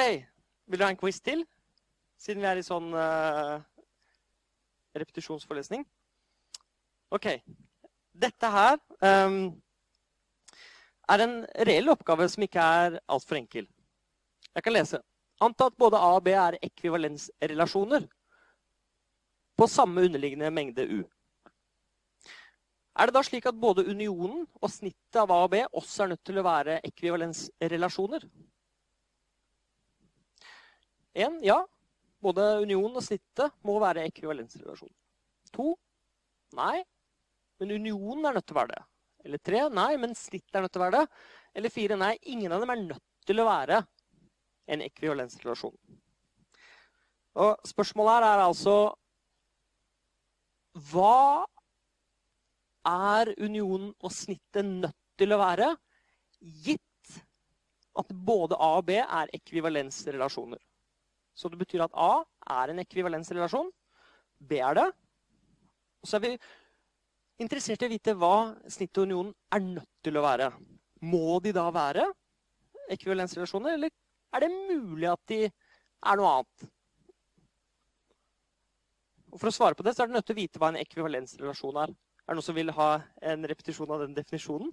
Vil du ha en quiz til? Siden vi er i sånn uh, repetisjonsforelesning. OK. Dette her um, er en reell oppgave som ikke er altfor enkel. Jeg kan lese. Anta at både A og B er ekvivalensrelasjoner på samme underliggende mengde U. Er det da slik at både unionen og snittet av A og B også er nødt til å være ekvivalensrelasjoner? En, ja. Både unionen og snittet må være ekvivalensrelasjoner. To, nei. Men unionen er nødt til å være det. Eller tre, nei, men snittet er nødt til å være det. Eller fire, nei, ingen av dem er nødt til å være en ekvivalensrelasjon. Og spørsmålet her er altså Hva er unionen og snittet nødt til å være, gitt at både A og B er ekvivalensrelasjoner. Så det betyr at A er en ekvivalensrelasjon, B er det. Og så er vi interessert i å vite hva snittet og unionen er nødt til å være. Må de da være ekvivalensrelasjoner, eller er det mulig at de er noe annet? Og For å svare på det så er du nødt til å vite hva en ekvivalensrelasjon er. Er det noen som vil ha en repetisjon av den definisjonen?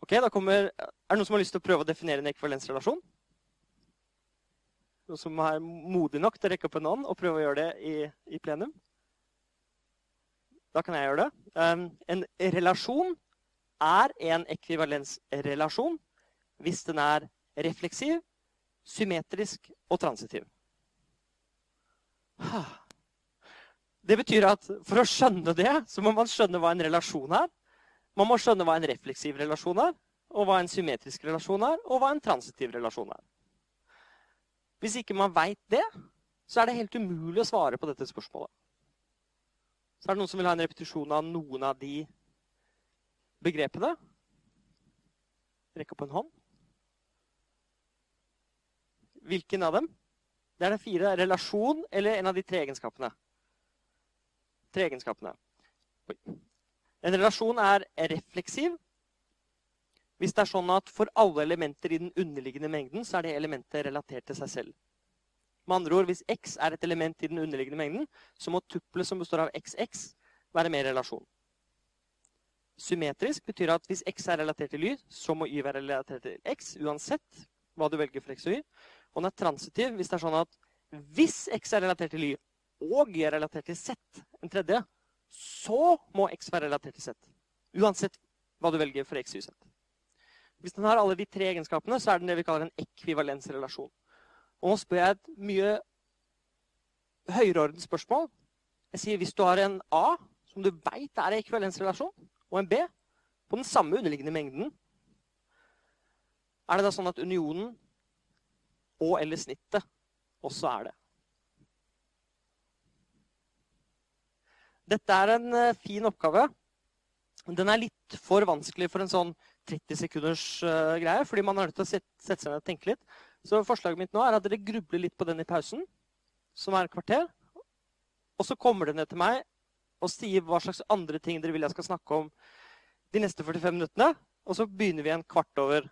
Ok, da kommer, Er det noen som har lyst til å prøve å definere en ekvivalensrelasjon? Noen som er modig nok til å rekke opp en hånd og prøve å gjøre det i, i plenum? Da kan jeg gjøre det. Um, en relasjon er en ekvivalensrelasjon hvis den er refleksiv, symmetrisk og transitiv. Det betyr at for å skjønne det, så må man skjønne hva en relasjon er. Man må skjønne hva en refleksiv relasjon er, og hva en symmetrisk relasjon er, og hva en transitiv relasjon er. Hvis ikke man veit det, så er det helt umulig å svare på dette spørsmålet. Så er det noen som vil ha en repetisjon av noen av de begrepene. Rekk opp en hånd. Hvilken av dem? Det er den fire. Relasjon eller en av de tre egenskapene tre egenskapene. En relasjon er refleksiv hvis det er sånn at for alle elementer i den underliggende mengden, så er det elementet relatert til seg selv. Med andre ord, Hvis x er et element i den underliggende mengden, så må tuppelet som består av xx, være med i relasjon. Symmetrisk betyr at hvis x er relatert til y, så må y være relatert til x, uansett hva du velger for x og y. Og den er transitiv hvis det er sånn at hvis x er relatert til y, og er relatert til z, en tredje, så må x være relatert til z. Uansett hva du velger for x, y, z. Hvis den har alle de tre egenskapene, så er den det vi kaller en ekvivalensrelasjon. Og nå spør jeg et mye høyreordnet spørsmål. Jeg sier hvis du har en A, som du veit er en ekvivalensrelasjon, og en B på den samme underliggende mengden, er det da sånn at unionen og eller snittet også er det? Dette er en eh, fin oppgave. Den er litt for vanskelig for en sånn 30 sekunders uh, greie, fordi man er nødt til å sette seg ned og tenke litt. Så forslaget mitt nå er at dere grubler litt på den i pausen, som er et kvarter. Og så kommer dere ned til meg og sier hva slags andre ting dere vil jeg skal snakke om de neste 45 minuttene. Og så begynner vi en kvart over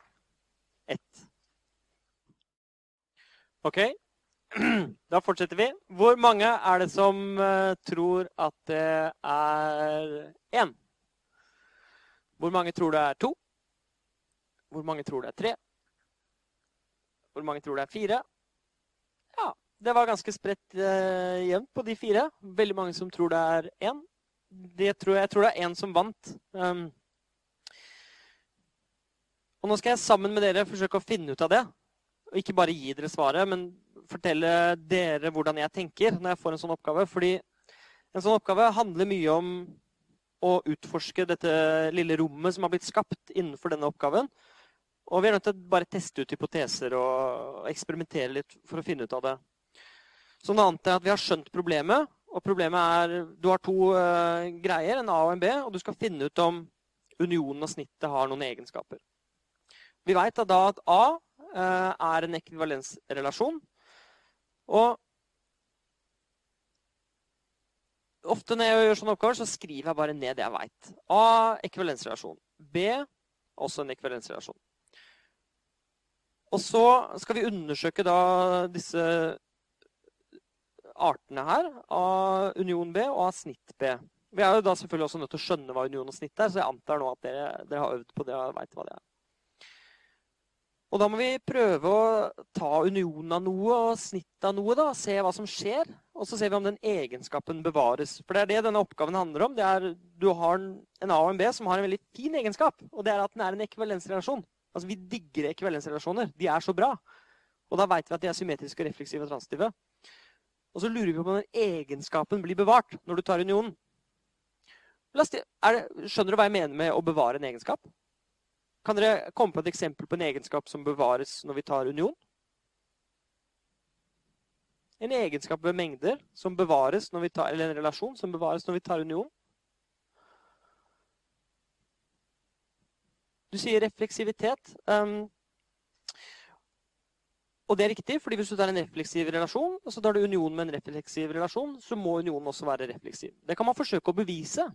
ett. OK? Da fortsetter vi. Hvor mange er det som uh, tror at det er én? Hvor mange tror det er to? Hvor mange tror det er tre? Hvor mange tror det er fire? Ja, det var ganske spredt uh, jevnt på de fire. Veldig mange som tror det er én. Det tror jeg, jeg tror det er én som vant. Um, og nå skal jeg sammen med dere forsøke å finne ut av det. Og ikke bare gi dere svaret, men fortelle dere hvordan jeg tenker når jeg får en sånn oppgave. Fordi en sånn oppgave handler mye om å utforske dette lille rommet som har blitt skapt innenfor denne oppgaven. Og vi er nødt til å bare teste ut hypoteser og eksperimentere litt for å finne ut av det. Så noe annet er at vi har skjønt problemet. Og problemet er du har to uh, greier, en A og en B, og du skal finne ut om unionen og snittet har noen egenskaper. Vi veit da at A uh, er en ekvivalensrelasjon. Og ofte når jeg gjør sånne oppgaver, så skriver jeg bare ned det jeg veit. A ekvivalensrelasjon. B også en ekvivalensrelasjon. Og så skal vi undersøke da disse artene her av union B og av snitt B. Vi er jo da selvfølgelig også nødt til å skjønne hva union og snitt er, så jeg antar nå at dere, dere har øvd på det og veit hva det er. Og da må vi prøve å ta unionen av noe og snitt av noe. da, Se hva som skjer. Og så ser vi om den egenskapen bevares. For det er det denne oppgaven handler om. Det er, Du har en A og en B som har en veldig fin egenskap. Og det er at den er en ekvivalensrelasjon. Altså Vi digger ekvivalensrelasjoner. De er så bra. Og da veit vi at de er symmetriske, refleksive og transitive. Og så lurer vi på om den egenskapen blir bevart når du tar unionen. Det, skjønner du hva jeg mener med å bevare en egenskap? Kan dere komme på et eksempel på en egenskap som bevares når vi tar union? En egenskap ved mengder som bevares når vi tar, eller en relasjon som bevares når vi tar union? Du sier refleksivitet. Um, og det er riktig, fordi hvis du tar en refleksiv relasjon, og så tar du union med en refleksiv relasjon, så må unionen også være refleksiv. Det kan man forsøke å bevise.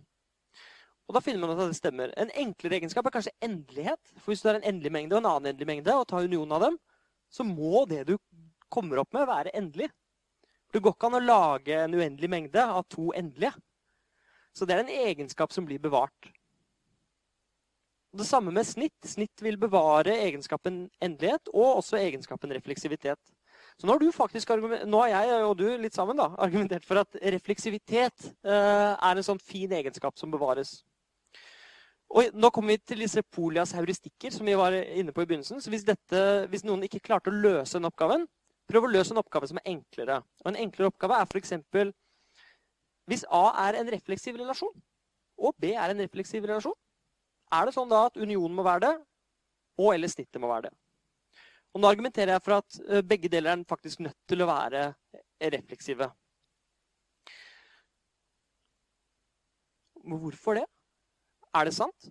Og da finner man at det stemmer. En enklere egenskap er kanskje endelighet. For hvis du har en endelig mengde og en annen endelig mengde, og tar union av dem, så må det du kommer opp med, være endelig. Det går ikke an å lage en uendelig mengde av to endelige. Så det er en egenskap som blir bevart. Det samme med snitt. Snitt vil bevare egenskapen endelighet og også egenskapen refleksivitet. Så nå har du faktisk, nå har jeg og du litt sammen da, argumentert for at refleksivitet eh, er en sånn fin egenskap som bevares. Og nå kommer vi til disse Polias heuristikker som vi var inne på i begynnelsen. Så hvis, dette, hvis noen ikke klarte å løse den oppgaven, prøv å løse en oppgave som er enklere. Og En enklere oppgave er f.eks. hvis A er en refleksiv relasjon, og B er en refleksiv relasjon, er det sånn da at unionen må være det, og eller snittet må være det. Og Nå argumenterer jeg for at eh, begge deler er faktisk nødt til å være refleksive. Hvorfor det? Er det sant?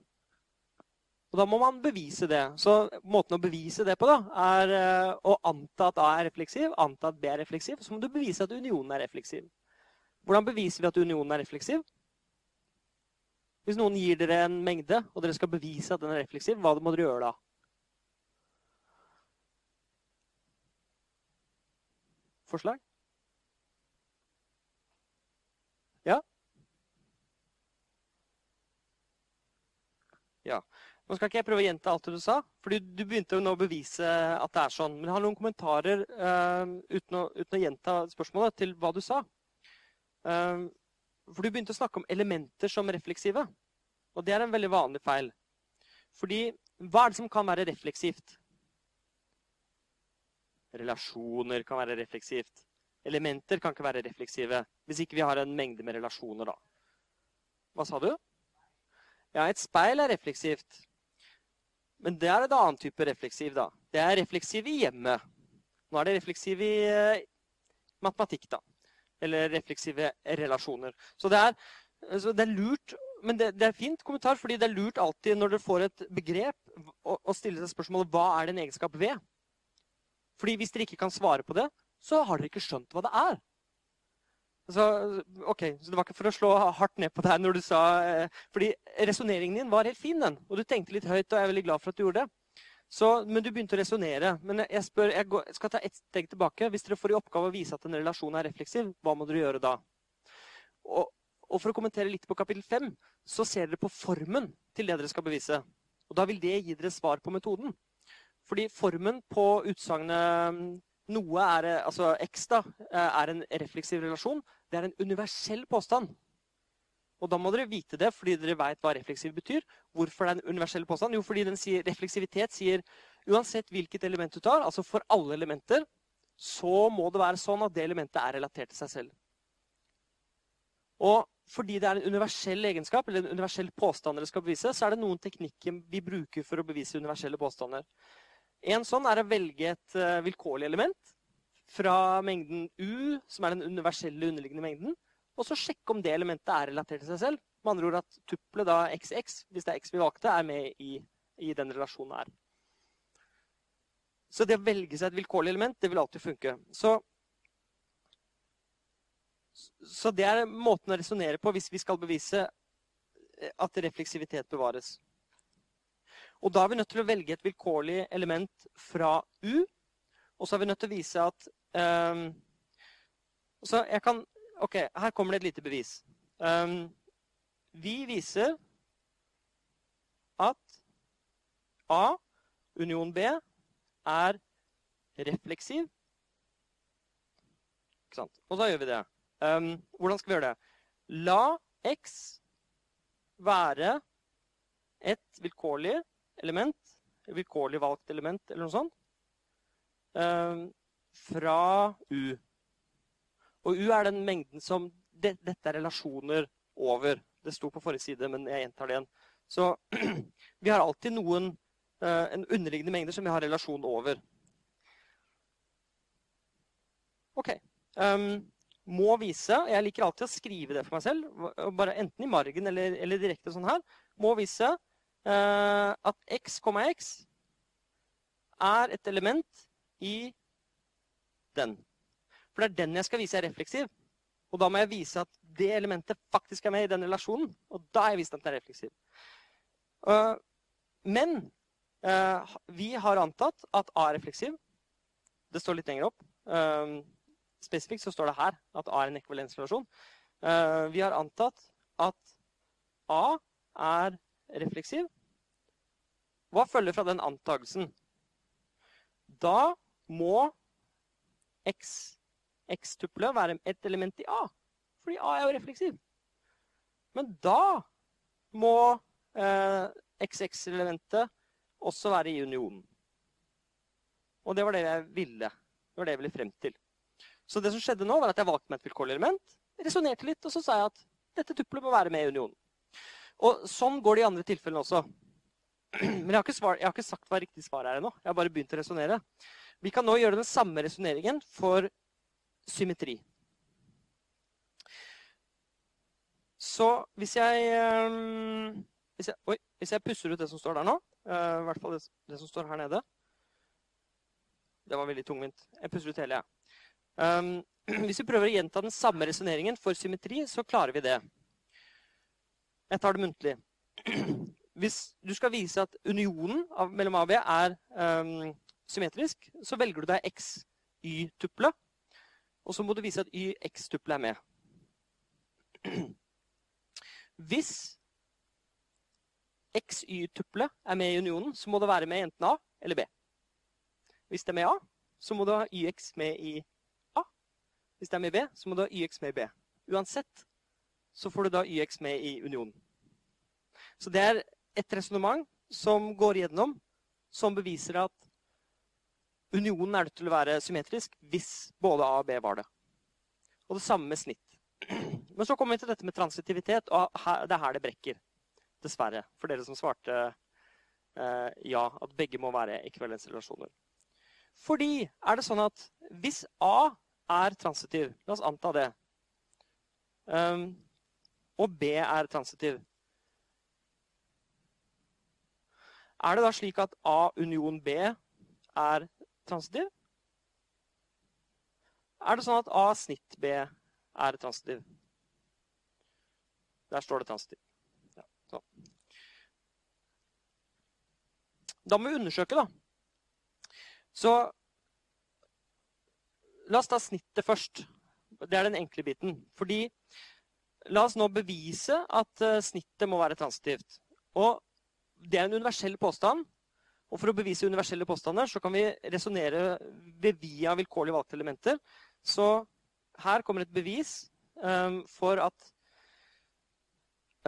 Og Da må man bevise det. Så Måten å bevise det på da, er eh, å anta at A er refleksiv, anta at B er refleksiv. Så må du bevise at unionen er refleksiv. Hvordan beviser vi at unionen er refleksiv? Hvis noen gir dere en mengde, og dere skal bevise at den er refleksiv, hva må dere gjøre da? Forslag? Ja. Nå skal ikke jeg prøve å gjenta alt det du sa, for du begynte jo nå å bevise at det er sånn. Men jeg har noen kommentarer uh, uten, å, uten, å, gjenta spørsmålet til hva du sa. Uh, for du begynte å snakke om elementer som refleksive. Og det er en veldig vanlig feil. Fordi hva er det som kan være refleksivt? Relasjoner kan være refleksivt. Elementer kan ikke være refleksive hvis ikke vi har en mengde med relasjoner, da. Hva sa du? Ja, et speil er refleksivt. Men det er en annen type refleksiv, da. Det er refleksiv i hjemmet. Nå er det refleksiv i uh, matematikk, da. Eller refleksive relasjoner. Så det er, så det er lurt Men det, det, er fint kommentar, fordi det er lurt alltid når dere får et begrep, å, å stille seg spørsmålet hva er det en egenskap ved? Fordi hvis dere ikke kan svare på det, så har dere ikke skjønt hva det er. Så, ok, så Det var ikke for å slå hardt ned på deg når du sa eh, fordi resonneringen din var helt fin, den. Og du tenkte litt høyt, og jeg er veldig glad for at du gjorde det. Så, men du begynte å resonnere. Men jeg, spør, jeg, går, jeg, skal ta ett steg tilbake. Hvis dere får i oppgave å vise at en relasjon er refleksiv, hva må dere gjøre da? Og, og for å kommentere litt på kapittel 5, så ser dere på formen til det dere skal bevise. Og da vil det gi dere svar på metoden. Fordi formen på utsagnet noe er, altså X da, er en refleksiv relasjon. Det er en universell påstand. Og da må dere vite det, fordi dere vet hva refleksiv betyr. Hvorfor det er en universell påstand? Jo, fordi sier, refleksivitet sier uansett hvilket element du tar, altså for alle elementer, så må det være sånn at det elementet er relatert til seg selv. Og fordi det er en universell egenskap, eller en universell påstand dere skal bevise, så er det noen teknikker vi bruker for å bevise universelle påstander. En sånn er å velge et uh, vilkårlig element fra mengden U, som er den universelle underliggende mengden, og så sjekke om det elementet er relatert til seg selv. Med andre ord at tuppelet da XX, hvis det er X vi valgte, er med i, i den relasjonen her. Så det å velge seg et vilkårlig element, det vil alltid funke. Så så det er måten å resonnere på hvis vi skal bevise eh, at refleksivitet bevares. Og da er vi nødt til å velge et vilkårlig element fra U. Og så er vi nødt til å vise at um, Så jeg kan OK, her kommer det et lite bevis. Um, vi viser at A, union B, er refleksiv. Ikke sant? Og da gjør vi det. Um, hvordan skal vi gjøre det? La x være et vilkårlig element, et vilkårlig valgt element eller noe sånt, um, fra U. Og U er den mengden som det, Dette er relasjoner over. Det sto på forrige side, men jeg gjentar det igjen. Så vi har alltid noen uh, en underliggende mengder som vi har relasjon over. OK. Um, må vise Jeg liker alltid å skrive det for meg selv, bare enten i margen eller, eller direkte sånn her. Må vise uh, at x, x er et element i den. For det er den jeg skal vise er refleksiv. Og da må jeg vise at det elementet faktisk er med i den relasjonen. Og da har jeg vist at den er refleksiv. Uh, men uh, vi har antatt at A er refleksiv. Det står litt lenger opp. Uh, Spesifikt så står det her at A er en ekvivalensrelasjon. Vi har antatt at A er refleksiv. Hva følger fra den antagelsen? Da må x, x-tuppelet være et element i A, fordi A er jo refleksiv. Men da må eh, XX-elementet også være i unionen. Og det var det jeg ville. Det var det jeg ville frem til. Så det som skjedde nå, var at jeg valgte meg et vilkårlig element, resonnerte litt, og så sa jeg at dette tuppelet må være med i unionen. Og sånn går det i andre tilfellene også. Men jeg har, svar, jeg har ikke, sagt hva riktig svar er ennå. Jeg har bare begynt å resonnere. Vi kan nå gjøre den samme resonneringen for symmetri. Så hvis jeg, eh, hvis jeg, oi, hvis jeg pusser ut det som står der nå, uh, i hvert fall det, det, som står her nede Det var veldig tungvint. Jeg pusser ut hele, jeg. Um, hvis vi prøver å gjenta den samme resonneringen for symmetri, så klarer vi det. Jeg tar det muntlig. Hvis du skal vise at unionen mellom A og B er symmetrisk, så velger du deg x-y-tuple. Og så må du vise at y-x-tuple er med. Hvis x-y-tuple er med i unionen, så må det være med enten A eller B. Hvis det er med A, så må du ha yx med i A. hvis det er med B, så må du ha YX med i B. Uansett så får du da YX med i unionen. Så det er et resonnement som går gjennom, som beviser at unionen er nødt til å være symmetrisk hvis både A og B var det. Og det samme med snitt. Men så kommer vi til dette med transitivitet, og det er her det brekker. Dessverre. For dere som svarte eh, ja, at begge må være ekvivalensrelasjoner. Fordi er det sånn at hvis A er transitiv. La oss anta det. Um, og B er transitiv. Er det da slik at A union B er transitiv? Er det sånn at A snitt B er transitiv? Der står det transitiv. Ja, sånn. Da må vi undersøke, da. Så La oss ta snittet først. Det er den enkle biten. Fordi la oss nå bevise at uh, snittet må være transitivt. Og det er en universell påstand. Og for å bevise universelle påstander så kan vi resonnere via vilkårlig valgte elementer. Så her kommer et bevis um, for at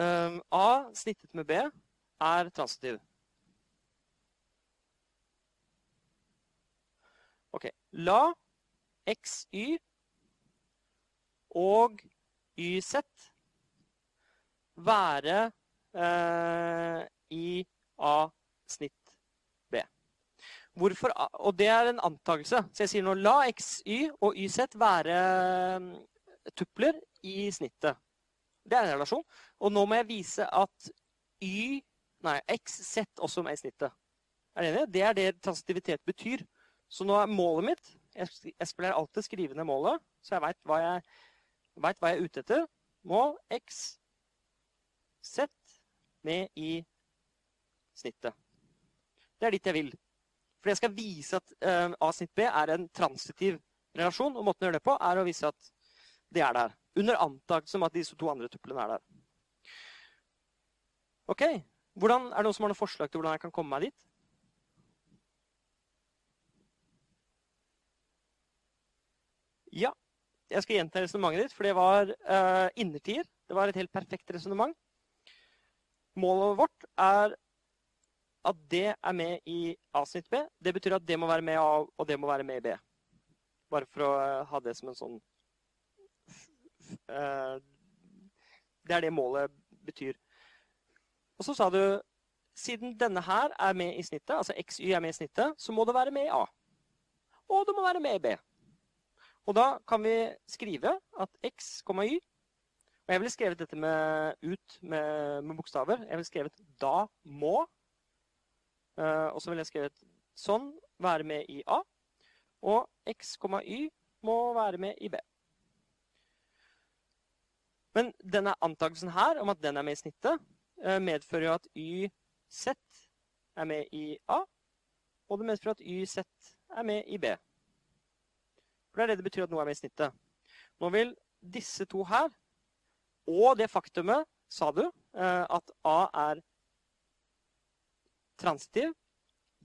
um, A snittet med B er transitiv. Ok. La xy og yz være eh, i A snitt B. Hvorfor, og det er en antakelse. Så jeg sier nå la x, y og yz være eh, tupler i snittet. Det er en relasjon. Og nå må jeg vise at y, nei, x, z også er i snittet. Er du enig? Det er det transitivitet betyr. Så nå er målet mitt Jeg spiller alltid skrive ned målet, så jeg veit hva, hva, jeg er ute etter. Mål x z med i snittet. Det er dit jeg vil. For jeg skal vise at uh, A snitt B er en transitiv relasjon. Og måten å gjøre det på er å vise at det er der. Under antakelse om at disse to andre tuplene er der. Ok, hvordan, Er det noen som har noen forslag til hvordan jeg kan komme meg dit? Ja, jeg skal gjenta resonnementet ditt, for det var uh, innertier. Det var et helt perfekt resonnement. Målet vårt er at det er med i A-snitt B. Det betyr at det må være med i A, og det må være med i B. Bare for å uh, ha det som en sånn uh, Det er det målet betyr. Og så sa du siden denne her er med i snittet, altså XY er med i snittet, så må det være med i A. Og det må være med i B. Og da kan vi skrive at x, y Og jeg ville skrevet dette med ut med, med bokstaver. Jeg ville skrevet da må. Uh, og så ville jeg skrevet sånn være med i A. Og x, y må være med i B. Men denne antakelsen her om at den er med i snittet, uh, medfører jo at YZ er med i A. Og det medfører at YZ er med i B. For det er det det betyr at noe er med i snittet. Nå vil disse to her, og det faktumet, sa du, eh, at A er transitiv,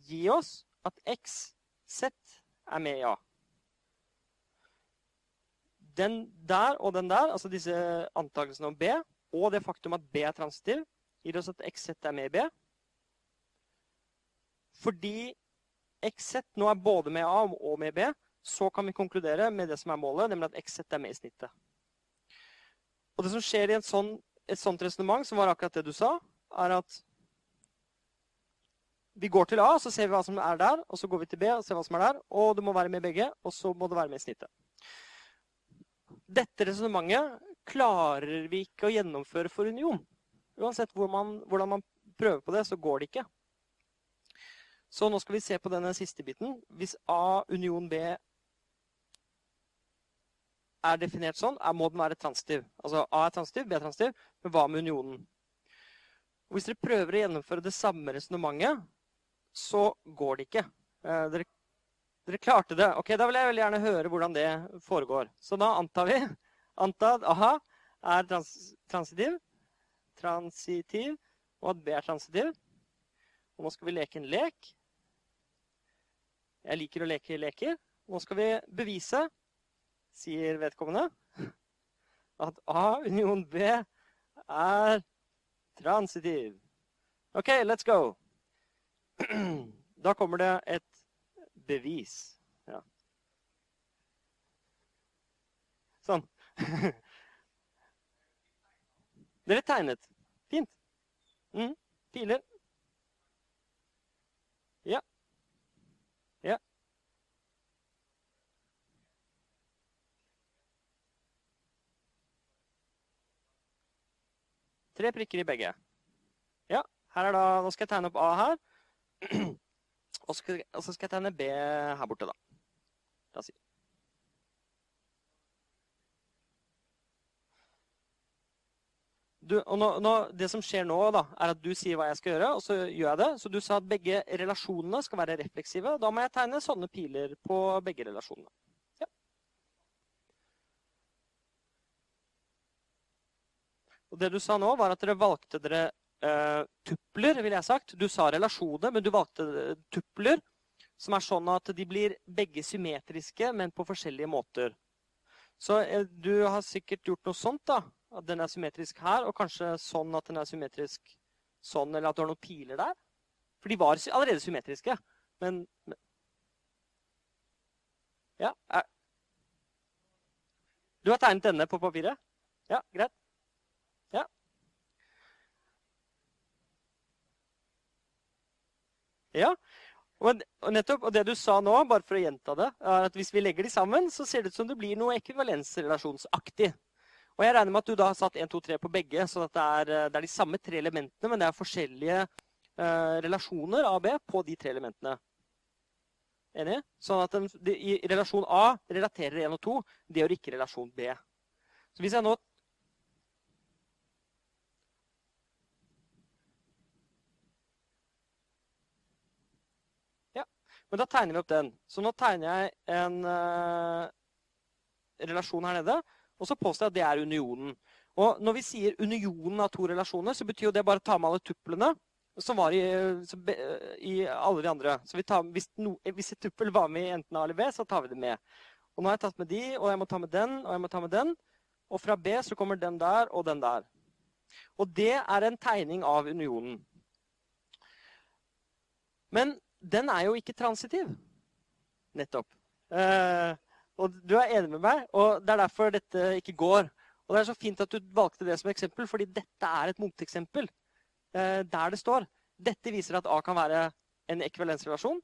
gi oss at X, Z, er med i A. Den der og den der, altså disse antakelsene om B, og det faktum at B er transitiv, gir oss at XZ er med i B. Fordi XZ nå er både med A og med B, så kan vi konkludere med det som er målet, nemlig at XZ er med i snittet. Og det som skjer i sånn, et sånt resonnement, som var akkurat det du sa, er at vi går til A, så ser vi hva som er der, og så går vi til B og ser hva som er der, og det må være med begge, og så må det være med i snittet. Dette resonnementet klarer vi ikke å gjennomføre for union. Uansett hvor man, hvordan man prøver på det, så går det ikke. Så nå skal vi se på denne siste biten. Hvis A union B er definert sånn, må den være transitiv. Altså A er transitiv, B er transitiv, men hva med unionen? Hvis dere prøver å gjennomføre det samme resonnementet, så går det ikke. Eh, dere, dere, klarte det. Ok, Da vil jeg veldig gjerne høre hvordan det foregår. Så da antar vi Antar at A er trans, transitiv, transitiv, og at B er transitiv. Og nå skal vi leke en lek. Jeg liker å leke leker. Nå skal vi bevise sier vedkommende at A union B er transitiv. OK, let's go. Da kommer det et bevis. Ja. Sånn. Dere tegnet. Fint. Mm. Piler. Ja. Ja. Tre prikker i begge. Ja, her er da, Nå skal jeg tegne opp A her. Og så skal, og så skal jeg tegne B her borte, da. La oss si. Du, nå, nå, det som skjer nå, da, er at du sier hva jeg skal gjøre, og så gjør jeg det. Så du sa at begge relasjonene skal være refleksive. Da må jeg tegne sånne piler på begge relasjonene. Og det du sa nå, var at dere valgte dere uh, tupler, ville jeg sagt. Du sa relasjoner, men du valgte tupler. Som er sånn at de blir begge symmetriske, men på forskjellige måter. Så uh, du har sikkert gjort noe sånt, da. At den er symmetrisk her, og kanskje sånn at den er symmetrisk sånn, eller at du har noen piler der. For de var allerede symmetriske. Men, men Ja. Er, du har tegnet denne på papiret? Ja, greit. Ja. Ja. Og, nettopp, og det du sa nå, bare for å gjenta det, er at hvis vi legger de sammen, så ser det ut som det blir noe ekvivalensrelasjonsaktig. Og jeg regner med at du da har satt 1, 2, 3 på begge, så det er, det er, de samme tre elementene, men det er forskjellige eh, relasjoner A og B på de tre elementene. Enig? Sånn at de, de, i relasjon A relaterer 1 og 2. Det gjør ikke relasjon B. Så hvis jeg nå Ja, men da tegner vi opp den. Så nå tegner jeg en uh, relasjon her nede. Og så påstår jeg at det er unionen. Og når vi sier unionen av to relasjoner, så betyr jo det bare å ta med alle tuplene som var i, i alle de andre. Så tar, hvis, no, hvis, et tuppel var med i enten A eller B, så tar vi det med. Og nå har jeg tatt med de, og jeg må ta med den, og jeg må ta med den. Og fra B så kommer den der og den der. Og det er en tegning av unionen. Men den er jo ikke transitiv. Nettopp. Eh, og du er enig med meg, og det er derfor dette ikke går. Og det er så fint at du valgte det som eksempel, fordi dette er et moteksempel. Eh, der det står dette viser at A kan være en ekvivalensrelasjon.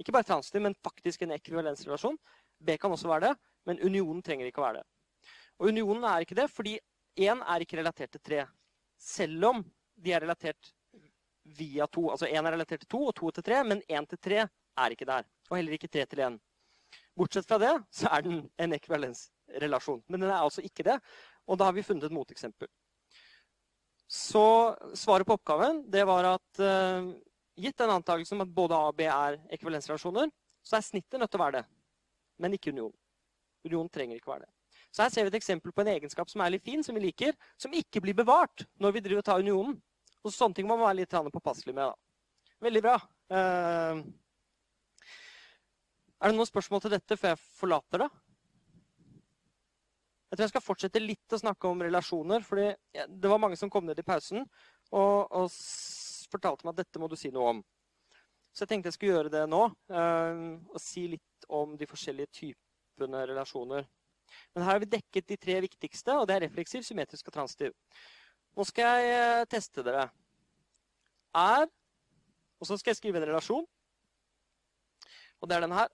Ikke bare transitiv, men faktisk en ekvivalensrelasjon. B kan også være det, men unionen trenger ikke å være det. Og unionen er ikke det, fordi 1 er ikke relatert til 3. Selv om de er relatert via to. Altså 1 er relatert til 2 og 2 til 3, men 1 til 3 er ikke der. Og heller ikke 3 til 1. Bortsett fra det så er den en ekvivalensrelasjon. Men den er altså ikke det. Og da har vi funnet et moteksempel. Så svaret på oppgaven det var at uh, gitt den antakelsen om at både A og B er ekvivalensrelasjoner, så er snittet nødt til å være det. Men ikke union. Union trenger ikke være det. Så her ser vi et eksempel på en egenskap som er litt fin, som vi liker, som ikke blir bevart når vi driver og tar unionen. Og Sånne ting må man være litt påpasselig med. Da. Veldig bra. Uh, er det noen spørsmål til dette før jeg forlater det? Jeg tror jeg skal fortsette litt å snakke om relasjoner. fordi Det var mange som kom ned i pausen og, og fortalte meg at dette må du si noe om. Så jeg tenkte jeg skulle gjøre det nå. Uh, og si litt om de forskjellige typene relasjoner. Men her har vi dekket de tre viktigste, og det er refleksiv, symmetrisk og transitiv. Nå skal jeg eh, teste dere. Er Og så skal jeg skrive en relasjon. Og det er den her.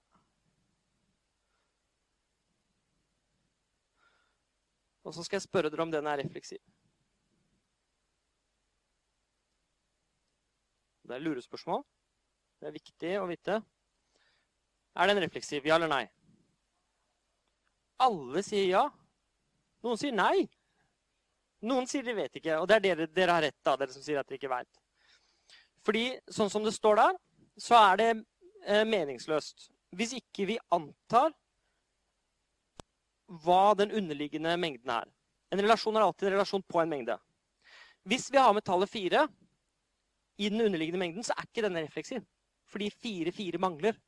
Og så skal jeg spørre dere om den er refleksiv. Det er lurespørsmål. Det er viktig å vite. Er den refleksiv? Ja eller nei? Alle sier ja. Noen sier nei. Noen sier de vet ikke. Og det er dere, dere har rett, da, dere som sier at dere ikke veit. Fordi sånn som det står der, så er det eh, meningsløst. Hvis ikke vi antar hva den underliggende mengden er. En relasjon er alltid en relasjon på en mengde. Hvis vi har med tallet 4 i den underliggende mengden, så er ikke denne refleksiv. Fordi 4-4 mangler.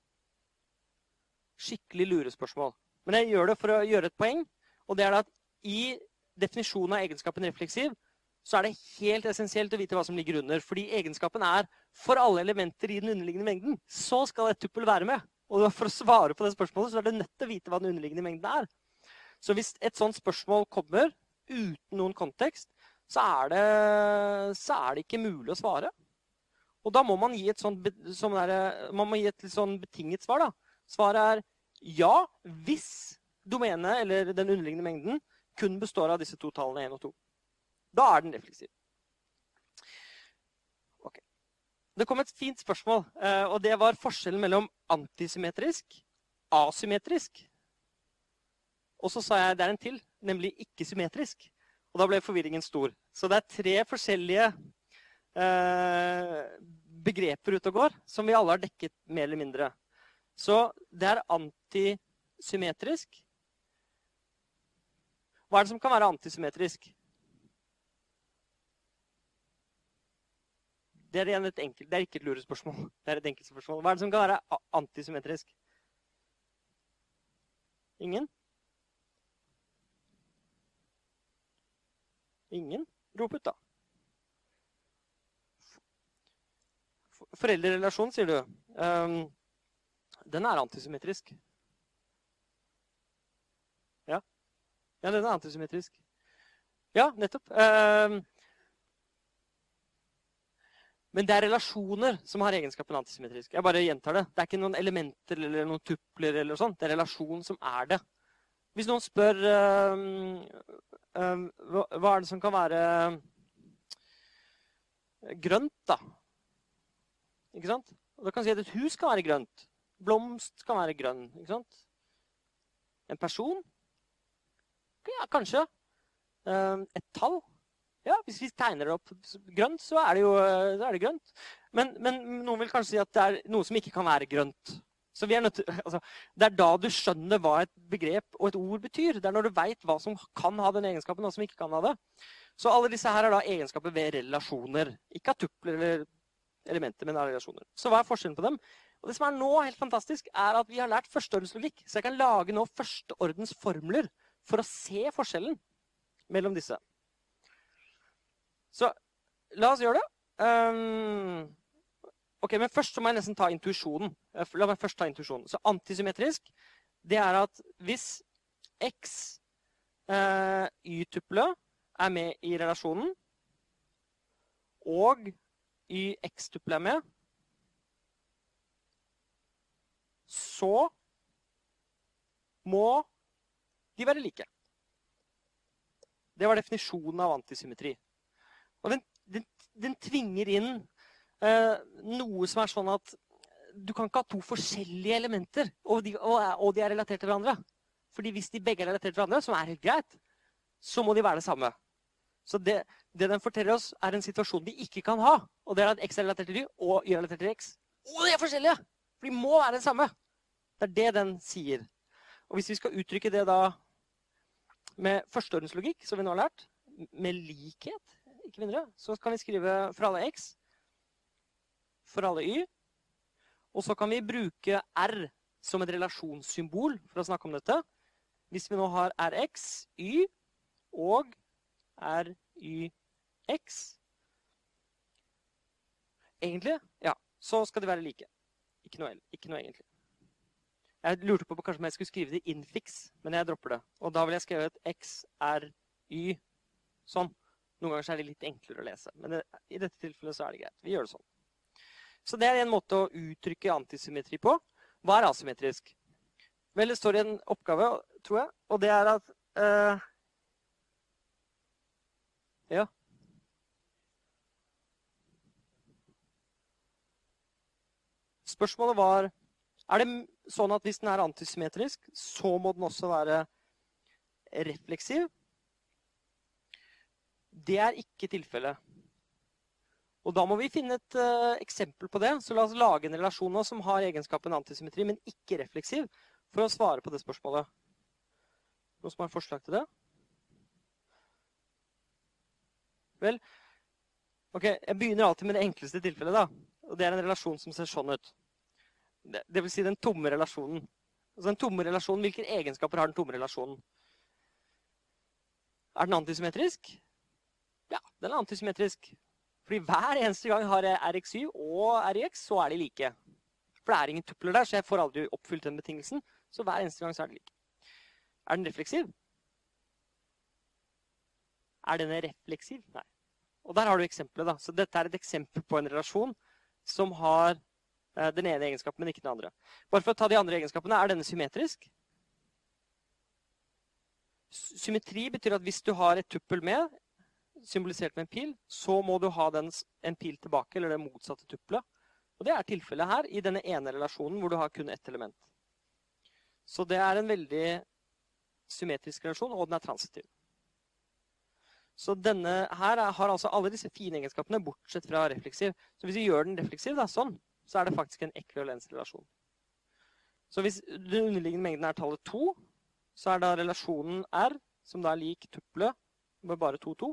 Skikkelig lurespørsmål. Men jeg gjør det for å gjøre et poeng. Og det er at i definisjonen av egenskapen refleksiv så er det helt essensielt å vite hva som ligger under. Fordi egenskapen er for alle elementer i den underliggende mengden. Så skal et tuppel være med. Og for å svare på det spørsmålet så er det nødt til å vite hva den underliggende mengden er. Så hvis et sånt spørsmål kommer uten noen kontekst, så er det, så er det ikke mulig å svare. Og da må man gi et, sånt, der, man gi et sånn betinget svar. Da. Svaret er ja hvis domenet, eller den underliggende mengden, kun består av disse to tallene 1 og 2. Da er den refleksiv. Okay. Det kom et fint spørsmål, eh, og det var forskjellen mellom antisymmetrisk, asymmetrisk og så sa jeg det er en til, nemlig ikke-symmetrisk. Og da ble forvirringen stor. Så det er tre forskjellige eh, begreper ute og går som vi alle har dekket mer eller mindre. Så det er antisymmetrisk. Hva er det som kan være antisymmetrisk? Det er, et enkelt, det er ikke et lurespørsmål. Det er et enkelt spørsmål. Hva er det som kan være antisymmetrisk? Ingen? Ingen? Rop ut, da. Foreldrerelasjon, sier du. Um, den er antisymmetrisk. Ja, den er antisymmetrisk. Ja, nettopp. Um, men det er relasjoner som har egenskapen antisymmetrisk. Jeg bare gjentar det. Det er ikke noen elementer eller noen tupler. eller sånt. Det er relasjon som er det. Hvis noen spør um, um, hva, er det som kan være grønt, da? Ikke sant? Og da kan si at et hus kan være grønt. Blomst kan være grønn. ikke sant? En person? Ja, kanskje. Um, et tall? Ja, hvis vi tegner det opp grønt, så er det jo eh, er det grønt. Men, men noen vil kanskje si at det er noe som ikke kan være grønt. Så er til, altså, Det er da du skjønner hva et begrep og et ord betyr. Det er når du veit hva som kan ha den egenskapen, og som ikke kan ha det. Så alle disse her er da egenskaper ved relasjoner. Ikke av tupler eller elementer, men av relasjoner. Så hva er forskjellen på dem? Og Det som er nå helt fantastisk, er at vi har lært førsteordenslogikk. Så jeg kan lage nå førsteordens formler for å se forskjellen mellom disse. Så la oss gjøre det. Um, ok, Men først må jeg nesten ta intuisjonen. Eh, La meg først ta intuisjonen. Så antisymmetrisk, det er at hvis x uh, y-tuple er med i relasjonen, og y-x-tuple er med, så må de være like. Det var definisjonen av antisymmetri. Og den, den, den tvinger inn eh, noe som er sånn at du kan ikke ha to forskjellige elementer, og de, og, og de er relatert til hverandre. Fordi hvis de begge er relatert til hverandre, som er helt greit, så må de være det samme. Så det, det den forteller oss, er en situasjon de ikke kan ha. Og det er at x er relatert til y, og y er relatert til x. Og de er forskjellige! For de må være det samme. Det er det den sier. Og hvis vi skal uttrykke det da med førsteordenslogikk, som vi nå har lært, med likhet, ikke mindre, så kan vi skrive for alle x, for alle y, og så kan vi bruke r som et relasjonssymbol for å snakke om dette. Hvis vi nå har rx, y og ryx Egentlig, ja, så skal de være like. Ikke noe, ikke noe egentlig. Jeg lurte på kanskje om jeg skulle skrive det infix, men jeg dropper det. Og da ville jeg skrevet x, r, y. Sånn. Noen ganger er det litt enklere å lese. Men det, i dette tilfellet så er det greit. Vi gjør det sånn. Så det er en måte å uttrykke antisymmetri på. Hva er asymmetrisk? Vel, det står i en oppgave, tror jeg, og det er at uh, Ja. Spørsmålet var er det sånn at hvis den er antisymmetrisk, så må den også være refleksiv? Det er ikke tilfellet. Og da må vi finne et uh, eksempel på det. Så la oss lage en relasjon nå som har egenskapen antisymmetri, men ikke refleksiv, for å svare på det spørsmålet. Noen som har forslag til det? Vel, ok, jeg begynner alltid med det enkleste tilfellet, da. Og det er en relasjon som ser sånn ut. Det, vil si den tomme relasjonen. Altså den tomme relasjonen, Hvilke egenskaper har den tomme relasjonen? Er den antisymmetrisk? Ja, den er antisymmetrisk. Fordi hver eneste gang jeg har jeg RXY og RIX, så er de like. For det er ingen tupler der, så jeg får aldri oppfylt den betingelsen. Så hver eneste gang så er de like. Er den refleksiv? Er denne refleksiv? Nei. Og der har du eksempelet. da. Så dette er et eksempel på en relasjon som har eh, den ene egenskapen, men ikke den andre. Bare for å ta de andre egenskapene, er denne symmetrisk? Symmetri betyr at hvis du har et tuppel med, symbolisert med en pil, så må du ha den, en pil tilbake, eller det motsatte tuppelet. Og det er tilfellet her, i denne ene relasjonen hvor du har kun ett element. Så det er en veldig symmetrisk relasjon, og den er transitiv. Så denne her har altså alle disse fine egenskapene, bortsett fra refleksiv. Så hvis vi gjør den refleksiv, da, sånn, så er det faktisk en ekvivalensrelasjon. Så hvis den underliggende mengden er tallet 2, så er da relasjonen R, som da er lik tuppelet med bare 2, 2,